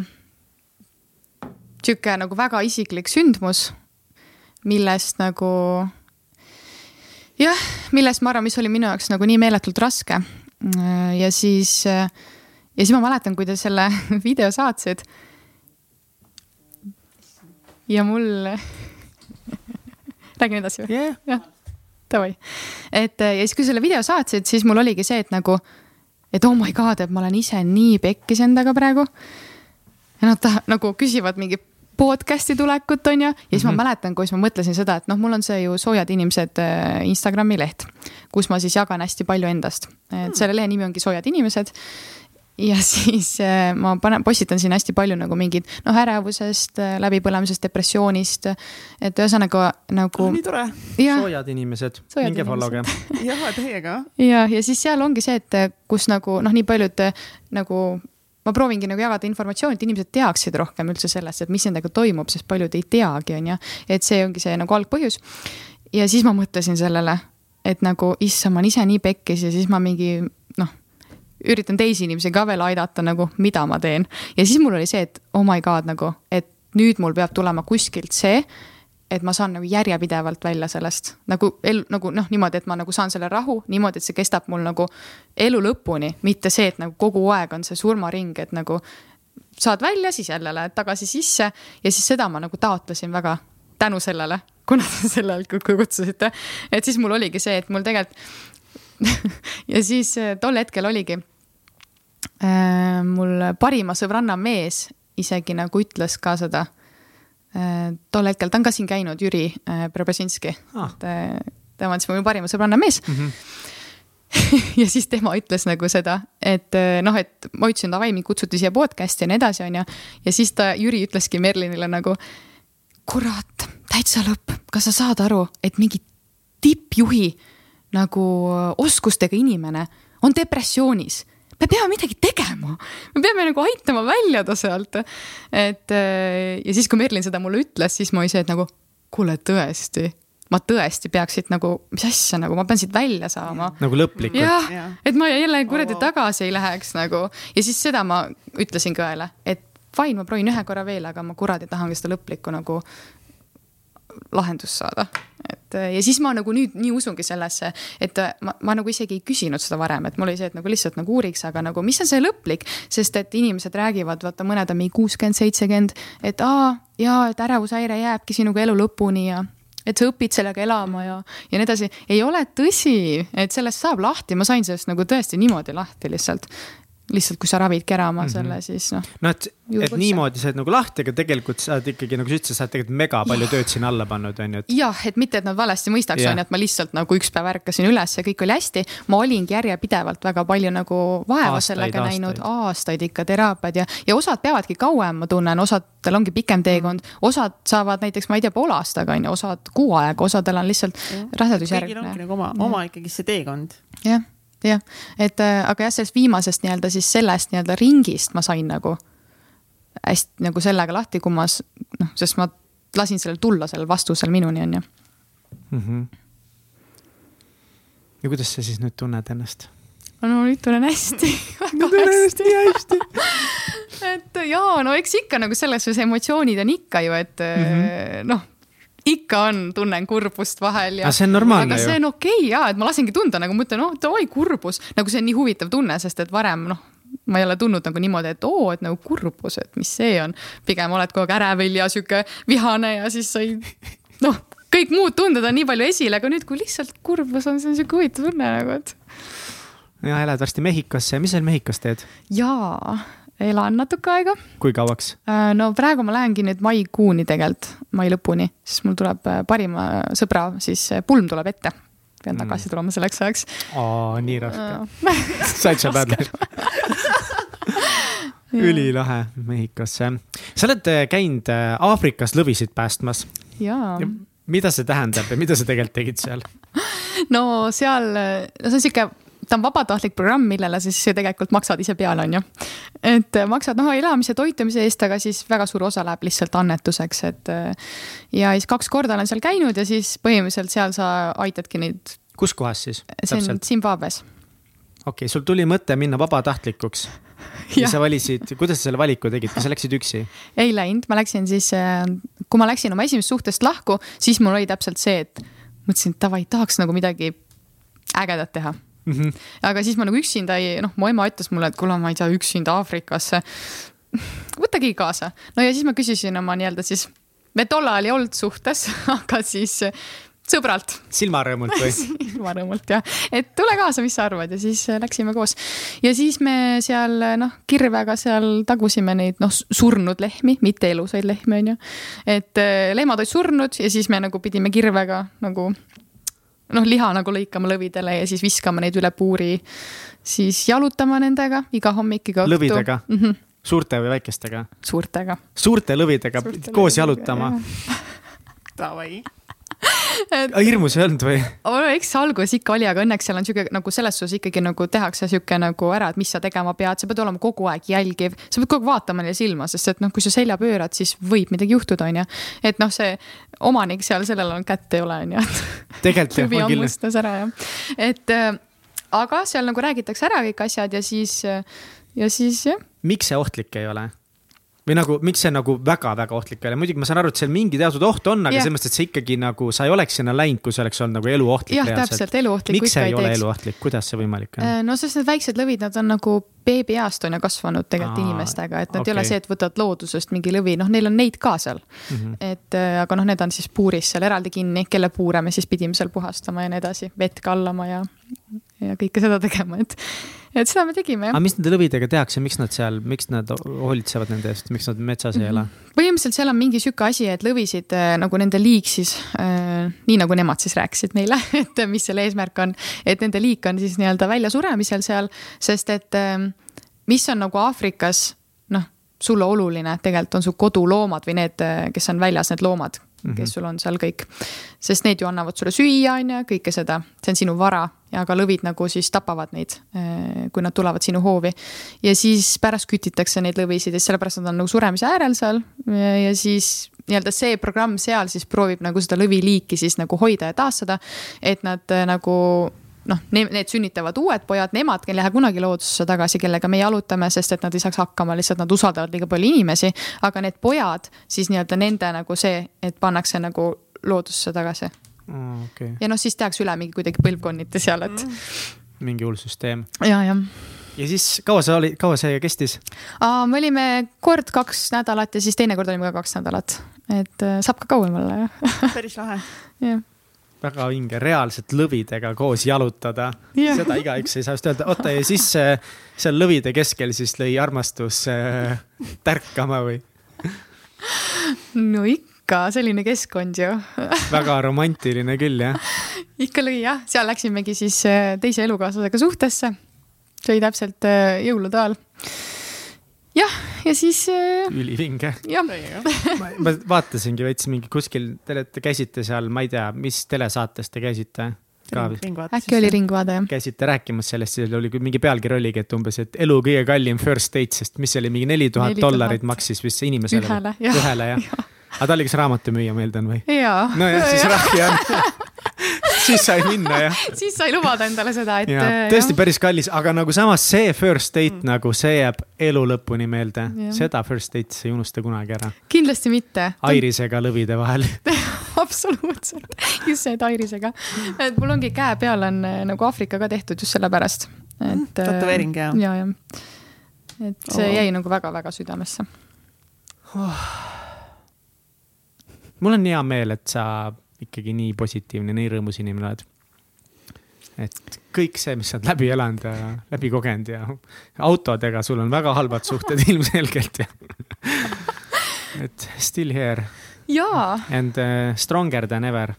sihuke nagu väga isiklik sündmus, millest nagu jah, millest ma arvan, mis oli minu jaoks nagu nii meeletult raske. Äh, ja siis, äh, ja siis ma mäletan, kui te selle video saatsid ja mul räägin edasi või yeah.? jah, davai. et ja siis, kui selle video saatsid, siis mul oligi see, et nagu, et oh my god, et ma olen ise nii pekkis endaga praegu. ja nad taha, nagu küsivad mingi podcast'i tulekut, on ju, ja siis mm -hmm. ma mhm. mäletan, kuidas ma mõtlesin seda, et noh, mul on see ju Soojad inimesed äh, Instagrami leht, kus ma siis jagan hästi palju endast. et selle lehe nimi ongi Soojad inimesed ja siis äh, ma panen, postitan siin hästi palju nagu mingid noh, ärevusest, äh, läbipõlemisest, depressioonist. et ühesõnaga nagu. nii tore. soojad inimesed, minge follow'ge. jah, teiega. ja, ja siis seal ongi see, et kus nagu noh, nii paljud nagu ma proovingi nagu jagada informatsiooni, et inimesed teaksid rohkem üldse sellest, et mis nendega toimub, sest paljud ei teagi, on ju. et see ongi see nagu algpõhjus. ja siis ma mõtlesin sellele, et nagu issand, ma olen ise nii pekkis ja siis ma mingi üritan teisi inimesi ka veel aidata nagu, mida ma teen. ja siis mul oli see, et oh my god nagu, et nüüd mul peab tulema kuskilt see et ma saan nagu järjepidevalt välja sellest. Nagu elu nagu noh, niimoodi, et ma nagu saan selle rahu niimoodi, et see kestab mul nagu elu lõpuni, mitte see, et nagu kogu aeg on see surmaring, et nagu saad välja, siis jälle lähed tagasi sisse. Ja siis seda ma nagu taotlesin väga tänu sellele, kuna te sel ajal kutsusite, et siis mul oligi see, et mul tegelikult ja siis äh, tol hetkel oligi mul parima sõbranna mees isegi nagu ütles ka seda Äh, tol hetkel, ta on ka siin käinud, Jüri äh, Preobrazhinski ah., et äh, tema on siis mu parima sõbranna mees mm. -hmm. ja siis tema ütles nagu seda, et noh, et ma ütlesin, davai, mind kutsuti siia podcast'i ja nii edasi, onju. ja siis ta, Jüri ütleski Merlinile nagu, kurat, täitsa lõpp, kas sa saad aru, et mingi tippjuhi nagu oskustega inimene on depressioonis me peame midagi tegema, me peame nagu aitama välja ta sealt. et äh, ja siis, kui Merlin seda mulle ütles, siis ma see, et nagu kuule, tõesti, ma tõesti peaks siit nagu, mis asja nagu, ma pean siit välja saama. nagu lõplikult. jah, et ma jälle kuradi tagasi ei läheks nagu ja siis seda ma ütlesin ka õele, et fine, ma proovin ühe korra veel, aga ma kuradi tahangi seda lõplikku nagu lahendust saada. et ja siis ma nagu nüüd nii usungi sellesse, et ma, ma nagu isegi ei küsinud seda varem, et mul oli see, et nagu lihtsalt nagu uuriks, aga nagu mis on see lõplik, sest et inimesed räägivad, vaata, mõned on mingi kuuskümmend, seitsekümmend, et aa, jaa, et ärevushäire jääbki sinuga elu lõpuni ja et sa õpid sellega elama ja, ja nii edasi. ei ole tõsi, et sellest saab lahti, ma sain sellest nagu tõesti niimoodi lahti lihtsalt lihtsalt, kui sa ravidki ära oma mm -hmm. selle, siis noh. no et, et niimoodi sa oled nagu lahti, aga tegelikult sa oled ikkagi nagu sa ütlesid, sa oled tegelikult mega palju tööd sinna alla pannud, on ju et.... jah, et mitte, et nad valesti mõistaks, on ju, et ma lihtsalt nagu üks päev ärkasin üles ja kõik oli hästi. ma olingi järjepidevalt väga palju nagu vaeva aastaid, sellega aastaid. näinud, aastaid ikka teraapiad ja, ja osad peavadki kauem, ma tunnen, osadel ongi pikem teekond, osad saavad näiteks, ma ei tea, poole aastaga on ju, osad kuu aega, osadel on lihtsalt rasedusjärgne. kõigil ongi nagu oma, oma ikkagi see teekond. jah jah, et äh, aga jah, sellest viimasest nii-öelda siis sellest nii-öelda ringist ma sain nagu hästi nagu sellega lahti, kui ma noh, sest ma lasin sellel tulla, sellel vastusel minuni on ju mm. -hmm. ja kuidas sa siis nüüd tunned ennast? no nüüd tunnen hästi väga hästi, hästi. et jaa, no eks ikka nagu selles suhtes emotsioonid on ikka ju, et mm -hmm. noh ikka on, tunnen kurbust vahel ja. see on normaalne ju. aga see on okei okay, ja, et ma lasengi tunda nagu mõtlen, oh davai, kurbus, nagu see on nii huvitav tunne, sest et varem noh ma ei ole tundnud nagu niimoodi, et oo, et nagu kurbus, et mis see on. pigem oled kogu aeg ärevil ja sihuke vihane ja siis sa ei, noh, kõik muud tunded on nii palju esile, aga nüüd, kui lihtsalt kurbus on, see on sihuke huvitav tunne nagu, et. ja elad varsti Mehhikosse, mis sa Mehhikos teed? jaa elan natuke aega. kui kauaks? Äh, no praegu ma lähengi nüüd maikuuni tegelikult, mai lõpuni, siis mul tuleb äh, parima sõbra, siis äh, pulm tuleb ette. pean mm. tagasi tulema selleks ajaks. aa, nii raske. said sa pead ülilahe Mehhikosse. sa oled käinud Aafrikas lõvisid päästmas. jaa ja mida see tähendab ja mida sa tegelikult tegid seal? no seal, no see on sihuke ta on vabatahtlik programm, millele siis tegelikult maksad ise peale, on ju. et maksad noh elamise, toitumise eest, aga siis väga suur osa läheb lihtsalt annetuseks, et. ja siis kaks korda olen seal käinud ja siis põhimõtteliselt seal sa aitadki neid. kus kohas siis? see on Zimbabwe's. okei okay,, sul tuli mõte minna vabatahtlikuks ja sa valisid, kuidas sa selle valiku tegid, kas sa läksid üksi? ei läinud, ma läksin siis, kui ma läksin oma esimesest suhtest lahku, siis mul oli täpselt see, et mõtlesin, et davai, tahaks nagu midagi ägedat teha mm. -hmm. aga siis ma nagu üksinda ei, noh, mu ema ütles mulle, et kuule, ma ei saa üksinda Aafrikasse. võtagi kaasa. no ja siis ma küsisin oma nii-öelda siis me tol ajal ei olnud suhtes, aga siis sõbralt silmarõõmult või? ilmarõõmult jah, et tule kaasa, mis sa arvad ja siis äh, läksime koos. ja siis me seal äh, noh, kirvega seal tagusime neid noh, surnud lehmi, mitte elusaid lehmi onju. et lehmad olid surnud ja siis me nagu pidime kirvega nagu noh, liha nagu lõikama lõvidele ja siis viskama neid üle puuri. siis jalutama nendega iga hommik, iga õhtu. lõvidega mm? -hmm, suurte või väikestega? suurtega. suurte lõvidega Suurte koos lõvidega, jalutama. Davai. Hirmus ei olnud või? eks see algus ikka oli, aga õnneks seal on sihuke nagu selles suhtes ikkagi nagu tehakse sihuke nagu ära, et mis sa tegema pead, sa pead olema kogu aeg jälgiv, sa pead kogu aeg vaatama neile silma, sest et noh, kui sa selja pöörad, siis võib midagi juhtuda, onju. et noh, see omanik seal, sellel on kätt ei ole, onju, et tegelikult jah, ma küll. hammustas ära jah. et äh, aga seal nagu räägitakse ära kõik asjad ja siis, ja siis jah, miks see ohtlik ei ole? Või nagu, miks see nagu väga-väga ohtlik ei ole, muidugi ma saan aru, et seal mingi teatud oht on, aga selles mõttes, et see ikkagi nagu, sa ei oleks sinna läinud, kui see oleks olnud nagu eluohtlik jah, täpselt, eluohtlikku miks see ei ole eluohtlik, kuidas see võimalik on? no sest need väiksed lõvid, nad on nagu beebiajast on ju kasvanud tegelikult Aa, inimestega, et nad okei. ei ole see, et võtad loodusest mingi lõvi, noh, neil on neid ka seal mm. -hmm. et äh, aga noh, need on siis puuris seal eraldi kinni, kelle puure me siis pidime seal puhastama ja nii edasi, vett kallama ja, ja kõike seda tegema, et, et seda me tegime jah aga. mis nende lõvidega tehakse, miks nad seal, miks nad hoolitsevad nende eest, miks nad metsas ei ela? põhimõtteliselt seal on mingi sihuke asi, et lõvisid äh, nagu nende liik siis äh,, nii nagu nemad siis rääkisid meile, et mis selle eesmärk on, et nende liik on siis nii-öelda väljasuremisel seal, sest et äh, mis on nagu Aafrikas sulle oluline tegelikult on su koduloomad või need, kes on väljas, need loomad, kes sul on seal kõik. sest need ju annavad sulle süüa, on ju, kõike seda, see on sinu vara ja ka lõvid nagu siis tapavad neid, kui nad tulevad sinu hoovi. ja siis pärast kütitakse neid lõvisid ja sellepärast nad on nagu suremise äärel seal ja, ja siis nii-öelda see programm seal siis proovib nagu seda lõviliiki siis nagu hoida ja taastada, et nad äh, nagu noh, need sünnitavad uued pojad, nemad ei lähe kunagi loodusse tagasi, kellega me jalutame, sest et nad ei saaks hakkama, lihtsalt nad usaldavad liiga palju inimesi. aga need pojad siis nii-öelda nende nagu see, et pannakse nagu loodusse tagasi okei, ja noh, siis tehakse üle mingi kuidagi põlvkonniti seal, et mingi hull süsteem. ja, jah. ja siis kaua sa olid, kaua see kestis? me olime kord kaks nädalat ja siis teinekord olime ka kaks nädalat, et äh, saab ka kauem olla jah, päris lahe. jah. Väga vinge, reaalselt lõvidega koos jalutada Jah. seda igaüks ei saa just öelda, oota ja siis äh, seal lõvide keskel siis lõi armastus äh, tärkama või? no ikka selline keskkond ju väga romantiline küll jah. ikka lõi jah, seal läksimegi siis äh, teise elukaaslasega suhtesse. see oli täpselt äh, jõulude ajal. jah, ja siis äh, ülivinge. ma, ma vaatasingi veits mingi kuskil, te olete, käisite seal, ma ei tea, mis telesaates te käisite vist? äkki oli ringvaade jah? käisite rääkimas sellest, seal oli mingi pealkiri oligi, et umbes, et elu kõige kallim first date, sest mis see oli, mingi neli tuhat 4000 dollarit maksis vist see inimesele. Ühele, jah. jah. aga ta oli kas raamatumüüja, ma eeldan või? jaa. nojah, siis rahi on. siis sai minna jah. siis sai lubada endale seda, et. ja tõesti päris kallis, aga nagu samas see first date mm. nagu see jääb elu lõpuni meelde Jah.. seda first date'i sa ei unusta kunagi ära. kindlasti mitte. Airisega lõvide vahel. absoluutselt, just see Tairisega. et mul ongi käe peal on äh, nagu Aafrika ka tehtud just sellepärast, et. tätoveering, jah? ja, jah. et see Oo. jäi nagu väga-väga südamesse. mul on hea meel, et sa ikkagi nii positiivne, nii rõõmus inimene oled. et kõik see, mis sa oled läbi elanud ja läbi kogenud ja autodega sul on väga halvad suhted ilmselgelt ja. et still here jaa, and uh, stronger than ever.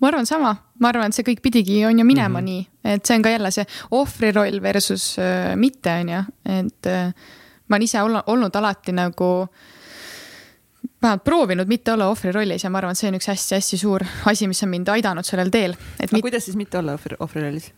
ma arvan sama, ma arvan, et see kõik pidigi, on ju minema mm -hmm. nii, et see on ka jälle see ohvriroll versus äh, mitte, on ju, et äh, ma olen ise olnud alati nagu vähemalt proovinud mitte olla ohvrirollis ja ma arvan, et see on üks hästi-hästi suur asi, mis on mind aidanud sellel teel, aga mit, kuidas siis mitte olla ohvri, ohvrirollis?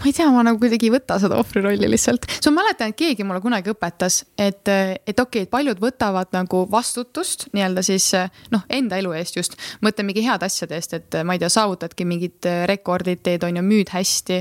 ma ei tea, ma nagu kuidagi ei võta seda ohvrirolli lihtsalt. so ma mäletan, et keegi mulle kunagi õpetas, et, et okei okay,, et paljud võtavad nagu vastutust nii-öelda siis noh, enda elu eest just. mõtle mingi heade asjade eest, et ma ei tea, saavutadki mingid rekordid, teed on ju, müüd hästi.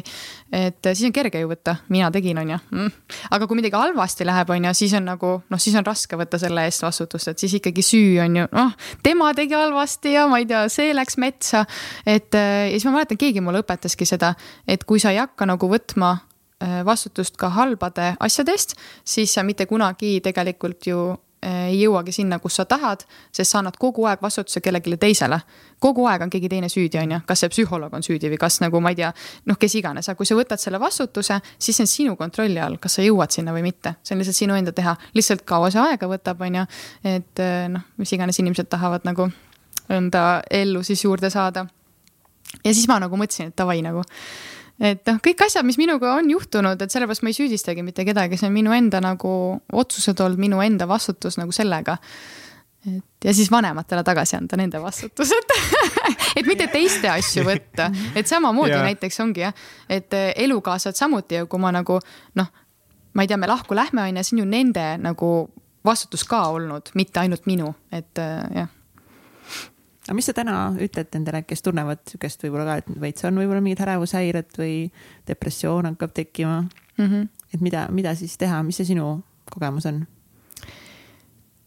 Et siis on kerge ju võtta, mina tegin, on ju mm.. aga kui midagi halvasti läheb, on ju, siis on nagu noh, siis on raske võtta selle eest vastutust, et siis ikkagi süü on ju noh, tema tegi halvasti ja ma ei tea, see läks metsa. et ja siis ma mäletan, keegi mulle õpetaski seda, et kui sa ei hakka nagu võtma äh, vastutust ka halbade asjade eest, siis sa mitte kunagi tegelikult ju ei jõuagi sinna, kus sa tahad, sest sa annad kogu aeg vastutuse kellelegi teisele. kogu aeg on keegi teine süüdi, on ju, kas see psühholoog on süüdi või kas nagu ma ei tea, noh, kes iganes, aga kui sa võtad selle vastutuse, siis see on sinu kontrolli all, kas sa jõuad sinna või mitte, see on lihtsalt sinu enda teha, lihtsalt kaua see aega võtab, on ju. et noh, mis iganes inimesed tahavad nagu enda ellu siis juurde saada. ja siis ma nagu mõtlesin, et davai nagu et noh, kõik asjad, mis minuga on juhtunud, et sellepärast ma ei süüdistagi mitte kedagi, see on minu enda nagu otsused olnud, minu enda vastutus nagu sellega. et ja siis vanematele tagasi anda nende vastutused et mitte teiste asju võtta, et samamoodi yeah. näiteks ongi jah, et eh, elukaaslased samuti ju, kui ma nagu noh, ma ei tea, me lahku lähme, on ju, see on ju nende nagu vastutus ka olnud, mitte ainult minu, et eh, jah aga mis sa täna ütled nendele, kes tunnevad sihukest võib-olla ka, et veits on võib-olla mingid ärevushäired või depressioon hakkab tekkima mm? -hmm. et mida, mida siis teha, mis see sinu kogemus on?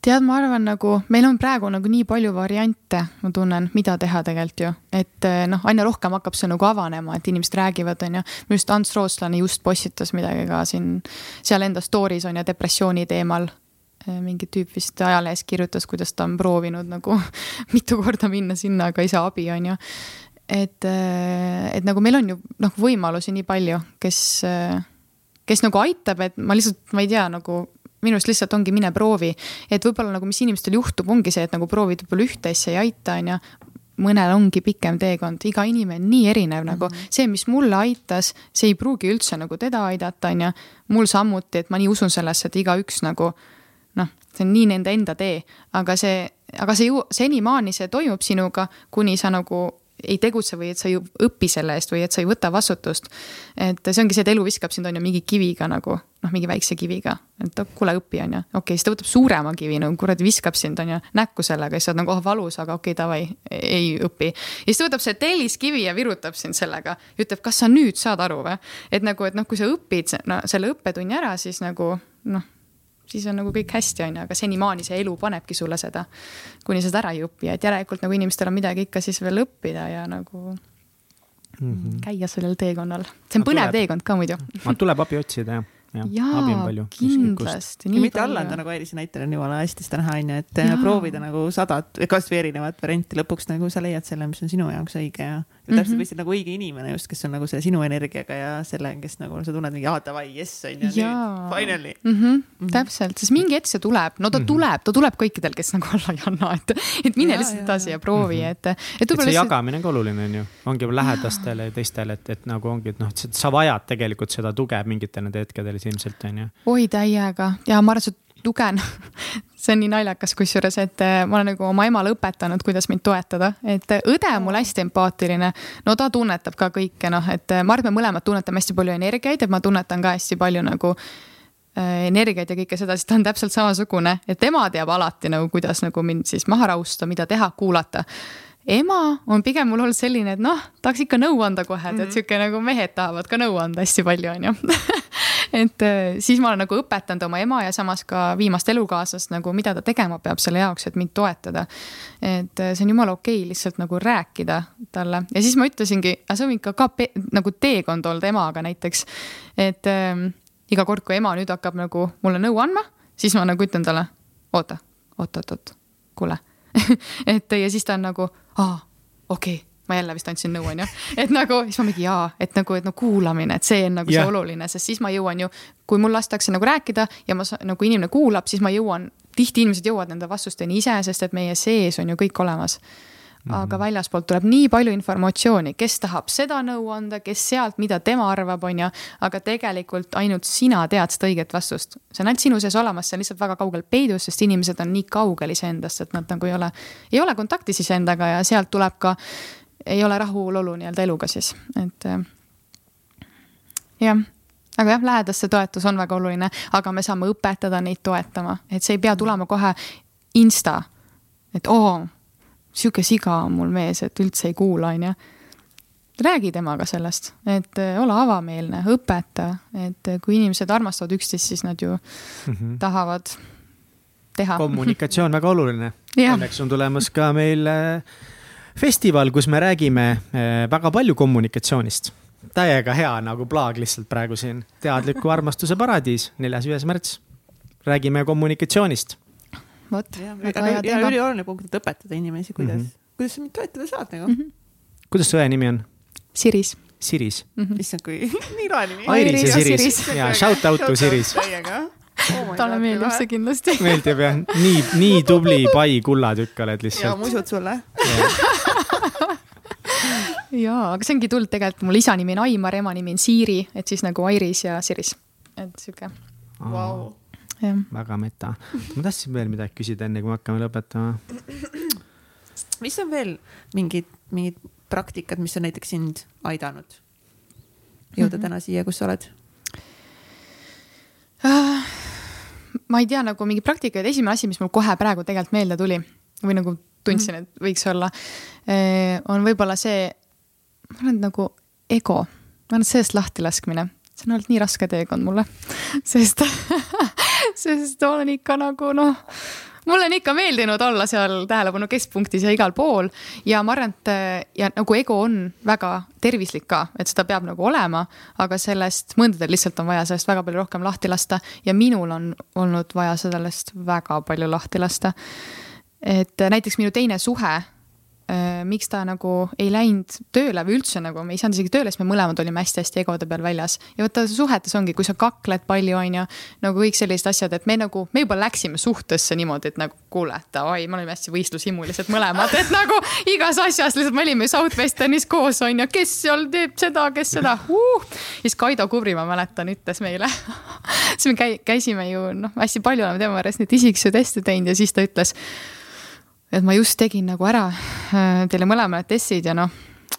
tead, ma arvan, nagu meil on praegu nagu nii palju variante, ma tunnen, mida teha tegelikult ju, et eh, noh, aina rohkem hakkab see nagu avanema, et inimesed räägivad, on ju. minu arust Ants Rootslane just postitas midagi ka siin seal enda story's on ju depressiooni teemal mingi tüüp vist ajalehes kirjutas, kuidas ta on proovinud nagu mitu korda minna sinna, aga ei saa abi, on ju. et, äh, et nagu meil on ju noh, võimalusi nii palju, kes, äh, kes nagu aitab, et ma lihtsalt, ma ei tea, nagu minu arust lihtsalt ongi mine proovi. et võib-olla nagu, mis inimestel juhtub, ongi see, et nagu proovid võib-olla ühte asja ei aita, on ju mõnel ongi pikem teekond, iga inimene on nii erinev nagu mm -hmm. see, mis mulle aitas, see ei pruugi üldse nagu teda aidata, on ju. mul samuti, et ma nii usun sellesse, et igaüks nagu see on nii nende enda tee, aga see, aga see ju senimaani see toimub sinuga, kuni sa nagu ei tegutse või et sa ei õpi selle eest või et sa ei võta vastutust. et see ongi see, et elu viskab sind on ju mingi kiviga nagu noh, mingi väikse kiviga, et oh, kuule õpi on ju, okei okay,, siis ta võtab suurema kivi nagu kuradi viskab sind on ju näkku sellega, siis sa oled nagu oh valus, aga okei okay,, davai, ei õpi. ja siis ta võtab see telliskivi ja virutab sind sellega, ütleb, kas sa nüüd saad aru või, et nagu, et noh, kui sa õpid no, selle õppetunni ära, siis nagu noh siis on nagu kõik hästi, on ju, aga senimaani see elu panebki sulle seda, kuni sa seda ära ei õpi, et järelikult nagu inimestel on midagi ikka siis veel õppida ja nagu mm -hmm. käia sellel teekonnal. see on põnev tuleb, teekond ka muidu. tuleb abi otsida, jah jaa, kindlasti. ja mitte alla anda, nagu Airisi näitel on jumala hästi seda näha, onju, et jaa. proovida nagu sadat, kasvõi erinevat varianti, lõpuks nagu sa leiad selle, mis on sinu jaoks õige ja mm -hmm. täpselt võtsid nagu õige inimene just, kes on nagu selle sinu energiaga ja selle, kes nagu sa tunned mingi, aa davai, jess on ju, nüüd finally mm. -hmm. Mm -hmm. täpselt, sest mingi hetk see tuleb, no ta mm -hmm. tuleb, ta tuleb kõikidel, kes nagu alla ei anna, et, et mine lihtsalt edasi ja proovi mm, -hmm. et, et. et see lihtsalt... jagamine on ka oluline, on ju, ongi lähedastele ja teistele, et, et nagu ongi, et noh, sa vajad tegelikult seda tuge mingitel nende hetkedel ilmselt on ju oi täiega ja ma arvan, et see tugen see on nii naljakas kusjuures, et eh, ma olen nagu oma emale õpetanud, kuidas mind toetada, et eh, õde on mul hästi empaatiline. no ta tunnetab ka kõike, noh, et eh, ma arvan, et me mõlemad tunnetame hästi palju energiaid, et ma tunnetan ka hästi palju nagu energiaid ja kõike seda, siis ta on täpselt samasugune, et tema teab alati nagu, kuidas nagu mind siis maha rahustada, mida teha, kuulata. Ema on pigem mul olnud selline, et noh, tahaks ikka nõu anda kohe, et mm -hmm. sihuke nagu mehed tahavad ka nõu anda hästi palju, on ju et äh, siis ma olen nagu õpetanud oma ema ja samas ka viimast elukaaslast nagu, mida ta tegema peab selle jaoks, et mind toetada. et äh, see on jumala okei okay, lihtsalt nagu rääkida talle ja siis ma ütlesingi, aga see on ikka ka nagu teekond olnud emaga näiteks. et äh, iga kord, kui ema nüüd hakkab nagu mulle nõu andma, siis ma nagu ütlen talle, oota, oot, oot, oot, kuule et ja siis ta on nagu, aa, okei okay ma jälle vist andsin nõu, onju. et nagu, siis ma mingi jaa, et nagu, et no kuulamine, et see on nagu yeah. see oluline, sest siis ma jõuan ju, kui mul lastakse nagu rääkida ja ma nagu inimene kuulab, siis ma jõuan, tihti inimesed jõuavad nende vastusteni ise, sest et meie sees on ju kõik olemas -hmm. aga väljaspoolt tuleb nii palju informatsiooni, kes tahab seda nõu anda, kes sealt, mida tema arvab, on ju. aga tegelikult ainult sina tead seda õiget vastust. see on ainult sinu sees olemas, see on lihtsalt väga kaugel peidus, sest inimesed on nii kaugel iseendast, et nad nagu ei ole, ei ole kontaktis iseendaga ja sealt tuleb ka ei ole rahulolu nii-öelda eluga siis, et äh, jah aga jah, lähedaste toetus on väga oluline, aga me saame õpetada neid toetama, et see ei pea tulema kohe insta. et oo, sihuke siga on mul mees, et üldse ei kuula, on ju. räägi temaga sellest, et äh, ole avameelne, õpeta, et äh, kui inimesed armastavad üksteist, siis nad ju mm -hmm. tahavad teha. kommunikatsioon väga oluline. Õnneks on tulemas ka meil äh, festival, kus me räägime eh, väga palju kommunikatsioonist. täiega hea nagu plaag lihtsalt praegu siin, teadliku armastuse paradiis, neljas-viies märts. räägime kommunikatsioonist. vot, ja väga hea ja teema. ülioluline punkt, et õpetada inimesi, kuidas mm. -hmm. kuidas sa mind toetada saad nagu mm. kuidas su õe nimi on? Siris. Siris. -hmm. issand, kui nii lahe nimi. Airis ja ja Siris ja shout out to Siris. Oh talle meeldib see kindlasti. meeldib jah, nii, nii tubli pai kullatükk oled ja lihtsalt. musud sulle. jaa, aga see ongi tulnud tegelikult, mul isa nimi on Aimar, ema nimi on Siiri, et siis nagu Airis ja Siris. et sihuke, Vau. jah. väga meta. ma tahtsin veel midagi küsida, enne kui me hakkame lõpetama. mis on veel mingid, mingid praktikad, mis on näiteks sind aidanud jõuda mm. -hmm. täna siia, kus sa oled? ma ei tea, nagu mingi praktikaid, esimene asi, mis mul kohe praegu tegelikult meelde tuli või nagu tundsin, et võiks olla, on võib-olla see, ma arvan, et nagu ego, ma arvan, et sellest lahtilaskmine, see on olnud nii raske teekond mulle, sest, sest olen ikka nagu noh mulle on ikka meeldinud olla seal tähelepanu keskpunktis ja igal pool ja ma arvan, et ja nagu ego on väga tervislik ka, et seda peab nagu olema, aga sellest mõndadel lihtsalt on vaja sellest väga palju rohkem lahti lasta ja minul on olnud vaja sellest väga palju lahti lasta. Et näiteks minu teine suhe, miks ta nagu ei läinud tööle või üldse nagu me ei saanud isegi tööle, sest me mõlemad olime hästi-hästi egode peal väljas ja vaata suhetes ongi, kui sa kakled palju, onju, nagu kõik sellised asjad, et me nagu, me juba läksime suhtesse niimoodi, et nagu kuule, davai, me olime hästi võistlushimulised mõlemad, et nagu igas asjas lihtsalt me olime Southwesternis koos, onju, kes seal teeb seda, kes seda uh!. siis Kaido Kubri, ma mäletan, ütles meile siis me käi-, käisime ju noh, hästi palju oleme tema juures neid isiksuse teste teinud ja siis ta ütles et ma just tegin nagu ära äh, teile mõlemale testid ja noh,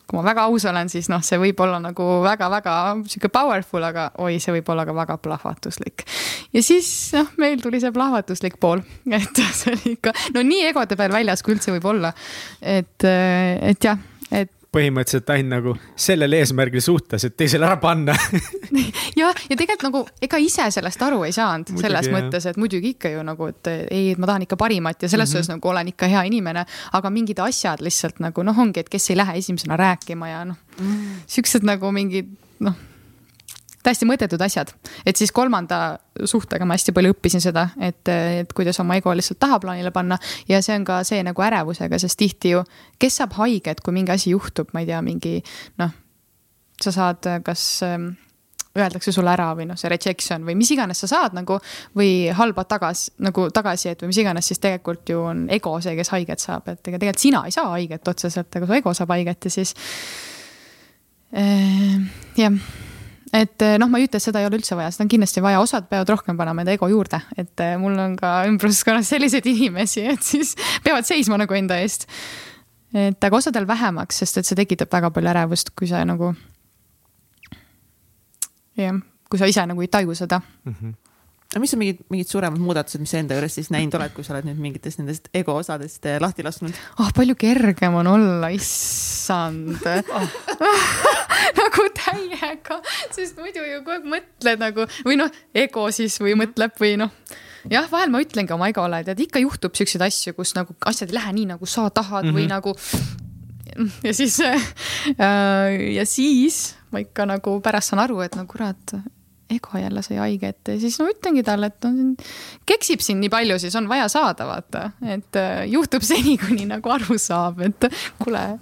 kui ma väga aus olen, siis noh, see võib olla nagu väga-väga sihuke powerful, aga oi, see võib olla ka väga plahvatuslik. ja siis noh, meil tuli see plahvatuslik pool, et see oli ikka no nii egode peal väljas, kui üldse võib olla. et, et jah, põhimõtteliselt ainult nagu sellel eesmärgil suhtes, et teisele ära panna. jah, ja tegelikult nagu ega ise sellest aru ei saanud, Muidugi, selles jah. mõttes, et muidugi ikka ju nagu, et ei, et ma tahan ikka parimat ja selles suhtes mm -hmm. nagu olen ikka hea inimene, aga mingid asjad lihtsalt nagu noh, ongi, et kes ei lähe esimesena rääkima ja noh mm., siuksed nagu mingid noh, täiesti mõttetud asjad, et siis kolmanda suhtega ma hästi palju õppisin seda, et, et kuidas oma ego lihtsalt tahaplaanile panna. Ja see on ka see nagu ärevusega, sest tihti ju, kes saab haiget, kui mingi asi juhtub, ma ei tea, mingi noh, sa saad kas ähm, öeldakse sulle ära või noh, see rejection või mis iganes sa saad nagu või halba tagasi nagu tagasisidet või mis iganes, siis tegelikult ju on ego see, kes haiget saab, et ega tegelikult sina ei saa haiget otseselt, aga su ego saab haiget ja siis äh, jah et noh, ma ei ütle, et seda ei ole üldse vaja, seda on kindlasti vaja, osad peavad rohkem panema enda ego juurde, et eh, mul on ka ümbruskonnas selliseid inimesi, et siis peavad seisma nagu enda eest. et aga osadel vähemaks, sest et see tekitab väga palju ärevust, kui sa nagu. jah, kui sa ise nagu ei taju seda. aga mis on mingid, mingid suuremad muudatused, mis sa enda juures siis näinud oled, kui sa oled nüüd mingitest nendest ego osadest eh, lahti lasknud? oh, palju kergem on olla, issand nagu täiega, sest muidu ju kogu aeg mõtled nagu või noh, ego siis või mõtleb või noh jah, vahel ma ütlengi oma egole, tead ikka juhtub siukseid asju, kus nagu asjad ei lähe nii, nagu sa tahad mm -hmm. või nagu. ja siis äh, ja siis ma ikka nagu pärast saan aru, et no kurat, ego jälle sai haiget ja siis no ütlengi talle, et no keksib siin nii palju, siis on vaja saada, vaata, et äh, juhtub seni, kuni nagu aru saab, et kuule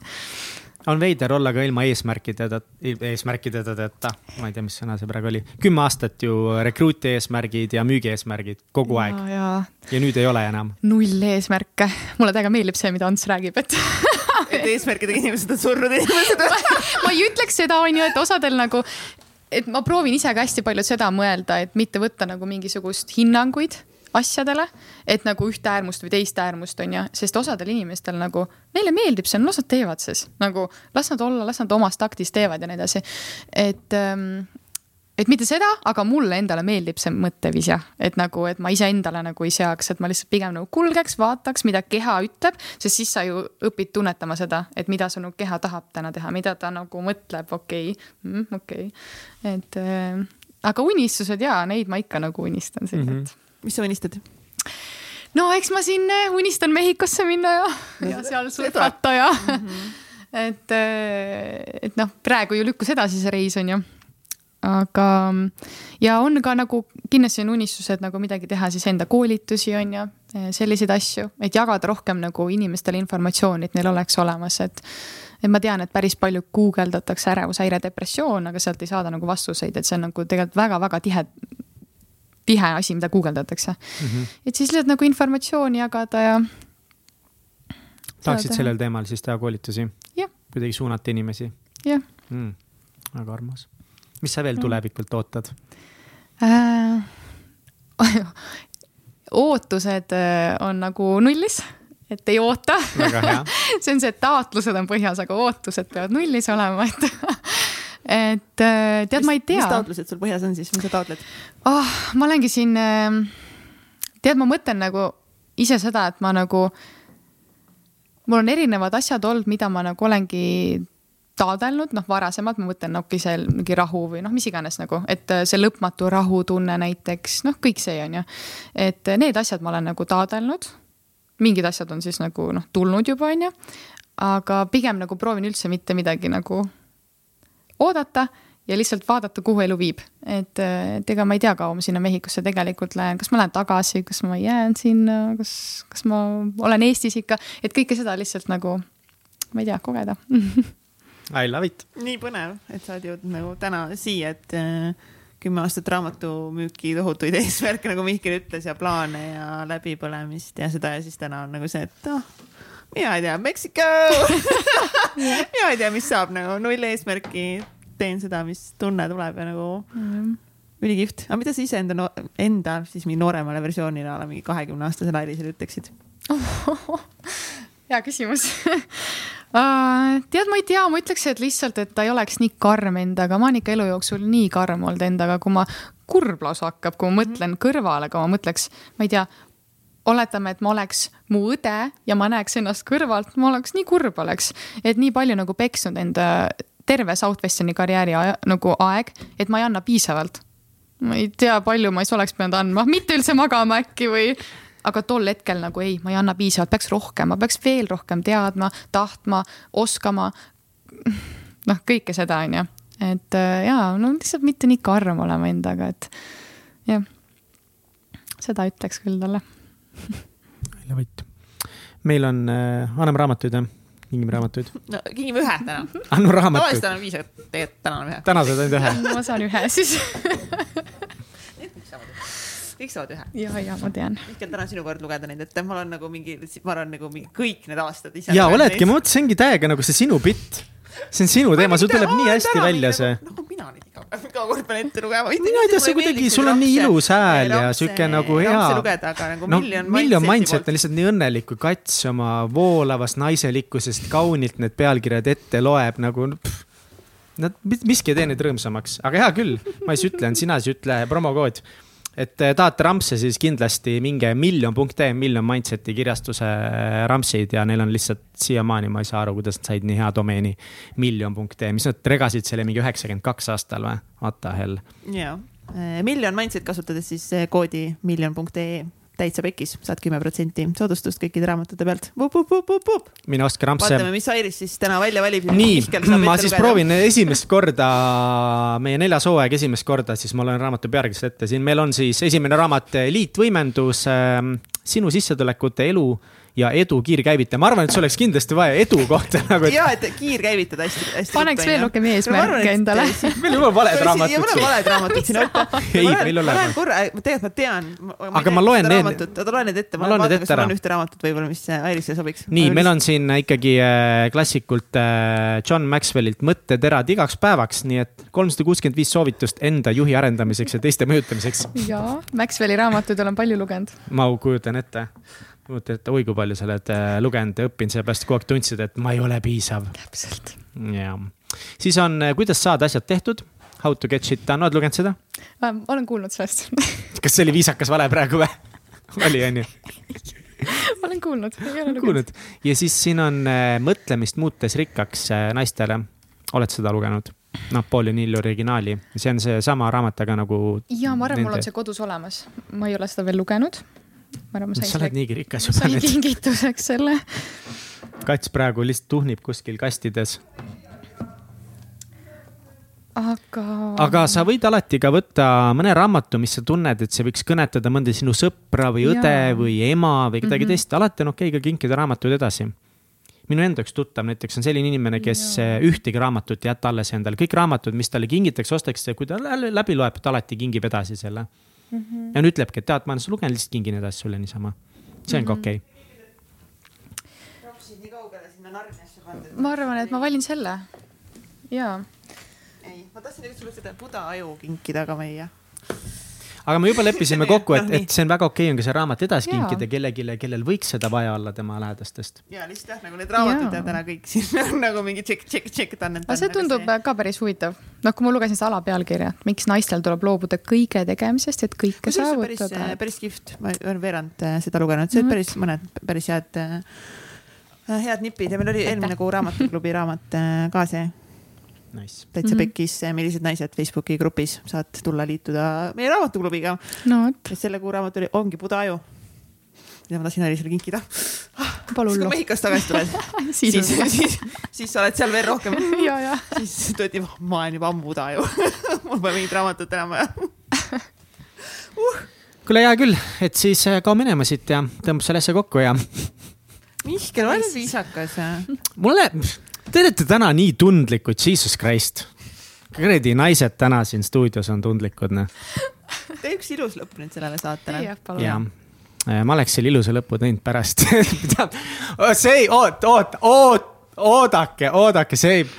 on veider olla ka ilma eesmärkideta, eesmärkideta, ma ei tea, mis sõna see praegu oli. kümme aastat ju rekruuti eesmärgid ja müügi eesmärgid kogu aeg. Ja, ja ja nüüd ei ole enam. null eesmärke, mulle täiega meeldib see, mida Ants räägib, et et eesmärkidega inimesed on surnud inimesed ma ei ütleks seda, on ju, et osadel nagu, et ma proovin ise ka hästi palju seda mõelda, et mitte võtta nagu mingisugust hinnanguid asjadele, et nagu ühte äärmust või teist äärmust on ju, sest osadel inimestel nagu neile meeldib see, las nad teevad siis nagu las nad olla, las nad omas taktis teevad ja nii edasi. et ähm, et mitte seda, aga mulle endale meeldib see mõtteviis jah, et nagu, et ma iseendale nagu ei seaks, et ma lihtsalt pigem nagu kulgeks, vaataks, mida keha ütleb, sest siis sa ju õpid tunnetama seda, et mida su nagu keha tahab täna teha, mida ta nagu mõtleb, okei okay., okei okay., et äh, aga unistused ja neid ma ikka nagu unistan siin mm, -hmm. Mis sa unistad? no eks ma siin äh, unistan Mehhikosse minna ja, ja seal surfata ja mm. -hmm. et, et noh, praegu ju lükkus edasi see reis on ju. aga ja on ka nagu kindlasti on unistused nagu midagi teha siis enda koolitusi on ju, selliseid asju, et jagada rohkem nagu inimestele informatsiooni, et neil oleks olemas, et et ma tean, et päris palju guugeldatakse ärevushäire depressioon, aga sealt ei saada nagu vastuseid, et see on nagu tegelikult väga-väga tihe, tihe asi, mida guugeldatakse mm. -hmm. et siis lihtsalt nagu informatsiooni jagada ja. tahaksid sellel teemal siis teha koolitusi? kuidagi suunata inimesi? jah mm,. väga armas. mis sa veel mm. tulevikult ootad äh,? ootused äh, on nagu nullis et ei oota see on see, et taotlused on põhjas, aga ootused peavad nullis olema, et et äh, tead, ma ei tea. mis taotlused sul põhjas on siis, mis sa taotled oh,? ma olengi siin, ähm, tead, ma mõtlen nagu ise seda, et ma nagu, mul on erinevad asjad olnud, mida ma nagu olengi taodelnud, noh, varasemalt ma mõtlen, okay,, see mingi rahu või noh, mis iganes nagu, et äh, see lõpmatu rahutunne näiteks, noh, kõik see on ju. et need asjad ma olen nagu taodelnud mingid asjad on siis nagu noh, tulnud juba, on ju. aga pigem nagu proovin üldse mitte midagi nagu oodata ja lihtsalt vaadata, kuhu elu viib. et, et ega ma ei tea, kaua ma sinna Mehhikosse tegelikult lähen, kas ma lähen tagasi, kas ma jään sinna, kas, kas ma olen Eestis ikka, et kõike seda lihtsalt nagu, ma ei tea, kogeda. I love it. nii põnev, et sa oled jõudnud nagu täna siia, et äh, kümme aastat raamatumüüki, tohutuid eesmärke, nagu Mihkel ütles ja plaane ja läbipõlemist ja seda ja siis täna on nagu see, et noh, mina ei tea, Meksiko! Mina ei tea, mis saab nagu null eesmärki, teen seda, mis tunne tuleb ja nagu mm. ülikihvt. aga mida sa ise enda no,, enda siis mingi nooremale versioonile, mingi kahekümne aastasele Airisele ütleksid? Hea küsimus. Uh, tead, ma ei tea, ma ütleks, et lihtsalt, et ta ei oleks nii karm endaga, ma olen ikka elu jooksul nii karm olnud endaga, kui ma kurb lausa hakkab, kui ma mõtlen kõrvale, kui ma mõtleks, ma ei tea, oletame, et ma oleks mu õde ja ma näeks ennast kõrvalt, ma oleks nii kurb oleks, et nii palju nagu peksnud enda terve Southwesterni karjääri aja, nagu aeg, et ma ei anna piisavalt. ma ei tea, palju ma siis oleks pidanud andma, mitte üldse magama äkki või aga tol hetkel nagu ei, ma ei anna piisavalt, peaks rohkem, ma peaks veel rohkem teadma, tahtma, oskama. noh, kõike seda, on ju, et äh, ja no lihtsalt mitte nii karm olema endaga, et jah. seda ütleks küll talle Helja Võit. meil on äh,, anname raamatuid jah? kingime raamatuid? no kingime ühe täna. anna raamatuid. tavaliselt annan viis, aga tegelikult täna on ühe. täna saad ainult ühe ma saan ühe siis kõik saavad ühe. ja, ja ma tean. Mihkel, täna on sinu kord lugeda neid ette, mul on nagu mingi, ma arvan nagu mingi kõik need aastad ise. ja oledki, ma mõtlesingi täiega nagu see sinu bitt. See on sinu teema, sul tuleb nii hästi välja see. nagu mina nüüd iga, iga kord pean ette lugema. mina ei tea, sa kuidagi, sul on nii ilus hääl ja sihuke nagu hea. Nagu no miljon mindset on lihtsalt nii õnnelik, kui kats oma voolavast naiselikkusest kaunilt need pealkirjad ette loeb nagu. Nad, miski ei tee neid rõõmsamaks, aga hea küll, ma siis ütlen, sina siis ütle promokood et eh, tahate rampse, siis kindlasti minge miljon.ee, miljon Mindset'i kirjastuse eh, rampsid ja neil on lihtsalt siiamaani, ma ei saa aru, kuidas nad said nii hea domeeni miljon.ee, mis nad regasid selle mingi üheksakümmend kaks aastal või? What the hell? jaa, eh, miljon Mindset kasutades siis koodi miljon.ee täitsa pekis, saad kümme protsenti soodustust kõikide raamatute pealt. mine ostke rampse. vaatame, mis Airis siis täna välja valib. nii, ma siis lugeda. proovin esimest korda, meie neljas hooaeg esimest korda, siis ma loen raamatu pealkirjast ette, siin meil on siis esimene raamat Eliitvõimendus äh,, sinu sissetulekute elu ja edu kiirkäivitaja, ma arvan, et sul oleks kindlasti vaja edu kohta nagu et.... ja, et kiirkäivitada hästi, hästi. paneks veel rohkem eesmärke endale. meil on valed raamatud. mul on valed raamatud siin oota. ei, meil on. ma loen korra, tegelikult ma tean. aga ma loen need. oota, loen need ette, ma vaatan, kas mul on ühte raamatut võib-olla, mis Airisele sobiks. nii, meil on siin ikkagi äh, klassikult äh, John Maxwellilt mõtteterad igaks päevaks, nii et kolmsada kuuskümmend viis soovitust enda juhi arendamiseks ja teiste mõjutamiseks. jaa, Maxwelli raamatuid olen palju lugenud. ma kujutan ette kujuta ette, oi kui palju sa oled äh, lugenud ja õppinud, sellepärast kogu aeg tundsid, et ma ei ole piisav. täpselt. jah, siis on, äh, kuidas saada asjad tehtud. How to get shit done, oled lugenud seda? olen kuulnud sellest kas see oli viisakas vale praegu või? oli, on ju? olen kuulnud, ei ole lugenud. ja siis siin on äh, Mõtlemist muutes rikkaks naistele. oled seda lugenud? Napoleon Hill originaali, see on seesama raamat, aga nagu. ja ma arvan, mul on see kodus olemas, ma ei ole seda veel lugenud ma arvan, ma sain. sa oled niigi rikas juba. sain kingituseks selle. kats praegu lihtsalt tuhnib kuskil kastides. aga. aga sa võid alati ka võtta mõne raamatu, mis sa tunned, et see võiks kõnetada mõnda sinu sõpra või õde Jaa. või ema või kedagi mm. -hmm. teist, alati on okei okay ka kinkida raamatuid edasi. minu enda üks tuttav näiteks on selline inimene, kes Jaa. Jaa. ühtegi raamatut ei jäta alles endale, kõik raamatud, mis talle kingitakse, ostetakse, kui ta lä- läbi loeb, ta alati kingib edasi selle mm. -hmm. ja nüüd ütlebki, et tead, ma olen lugenud, lihtsalt kingin edasi sulle niisama. see on ka okei okay.. nii kaugele sinna Narniasse pandud? ma arvan, et ma valin selle. jaa. ei, ma tahtsin tegelikult sulle seda Buda aju kinkida ka meie. Aga me juba leppisime kokku, et et see on väga okei okay, on ka see raamat edasi kinkida kellelegi, kellel võiks seda vaja olla tema lähedastest. ja lihtsalt jah, nagu need raamatud ja täna kõik siin on nagu mingi tšekk, tšekk, tšekk, ta on need. aga see tundub ka päris huvitav. noh, kui ma lugesin seda alapealkirja, et miks naistel tuleb loobuda kõige tegemisest, et kõike saavutada. päris kihvt, ma olen veerand äh, seda lugenud, see olid päris mõned päris head, head nipid ja meil oli eelmine kuu raamatuklubi raamat äh, ka see Nice. täitsa Mhm. pekkis, millised naised Facebooki grupis saad tulla liituda meie raamatuklubiga. no selle kuu raamat oli, ongi Buda aju. mida ma tahtsin Airisele kinkida. pole siis kui. Mehhikost tagasi tuled, siis siis, on siis, siis sa oled seal veel rohkem. ja, ja. siis ütleb, ma olen juba ammu Buda aju. mul pole mingit raamatut enam vaja. kuule, hea küll, et siis äh, kao minema siit ja tõmbab selle asja kokku ja Mihkel, ole nüüd viisakas. mulle, te olete täna nii tundlikud, Jesus Christ. kuradi naised täna siin stuudios on tundlikud, noh. tee üks ilus lõpp nüüd sellele saatele. jah, ja palun. äh, ma oleks selle ilusa lõpu teinud pärast. see ei, oot, oot, oot, oodake, oodake, see ei.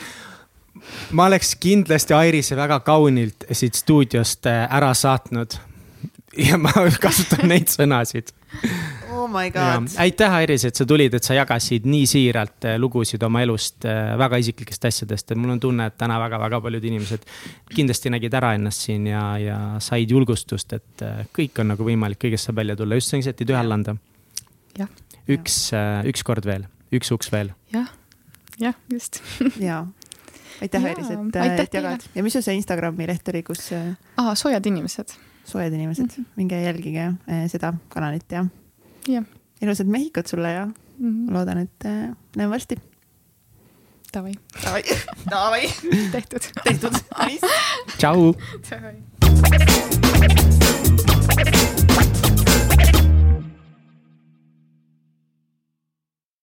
ma oleks kindlasti Airise väga kaunilt siit stuudiost äh, ära saatnud. ja ma kasutan neid sõnasid oh my Ja, god. aitäh, Airis, et sa tulid, et sa jagasid nii siiralt äh, lugusid oma elust, väga isiklikest asjadest, et mul on tunne, et täna väga-väga paljud inimesed kindlasti nägid ära ennast siin ja, ja said julgustust, et äh, kõik on nagu võimalik, kõigest saab välja tulla, just see, et ei tühjale anda. üks, üks kord veel, üks uks veel. jah, jah, just. ja, aitäh, Airis, et, et jagad. ja mis sul see Instagrami leht oli, kus äh, aa, soojad inimesed. soojad inimesed. Mm, -hmm. minge jälgige äh, seda kanalit ja ilusat Mehhikot sulle ja ma loodan, et äh, näeme varsti. davai, Davai, davai, tehtud. tehtud, tšau.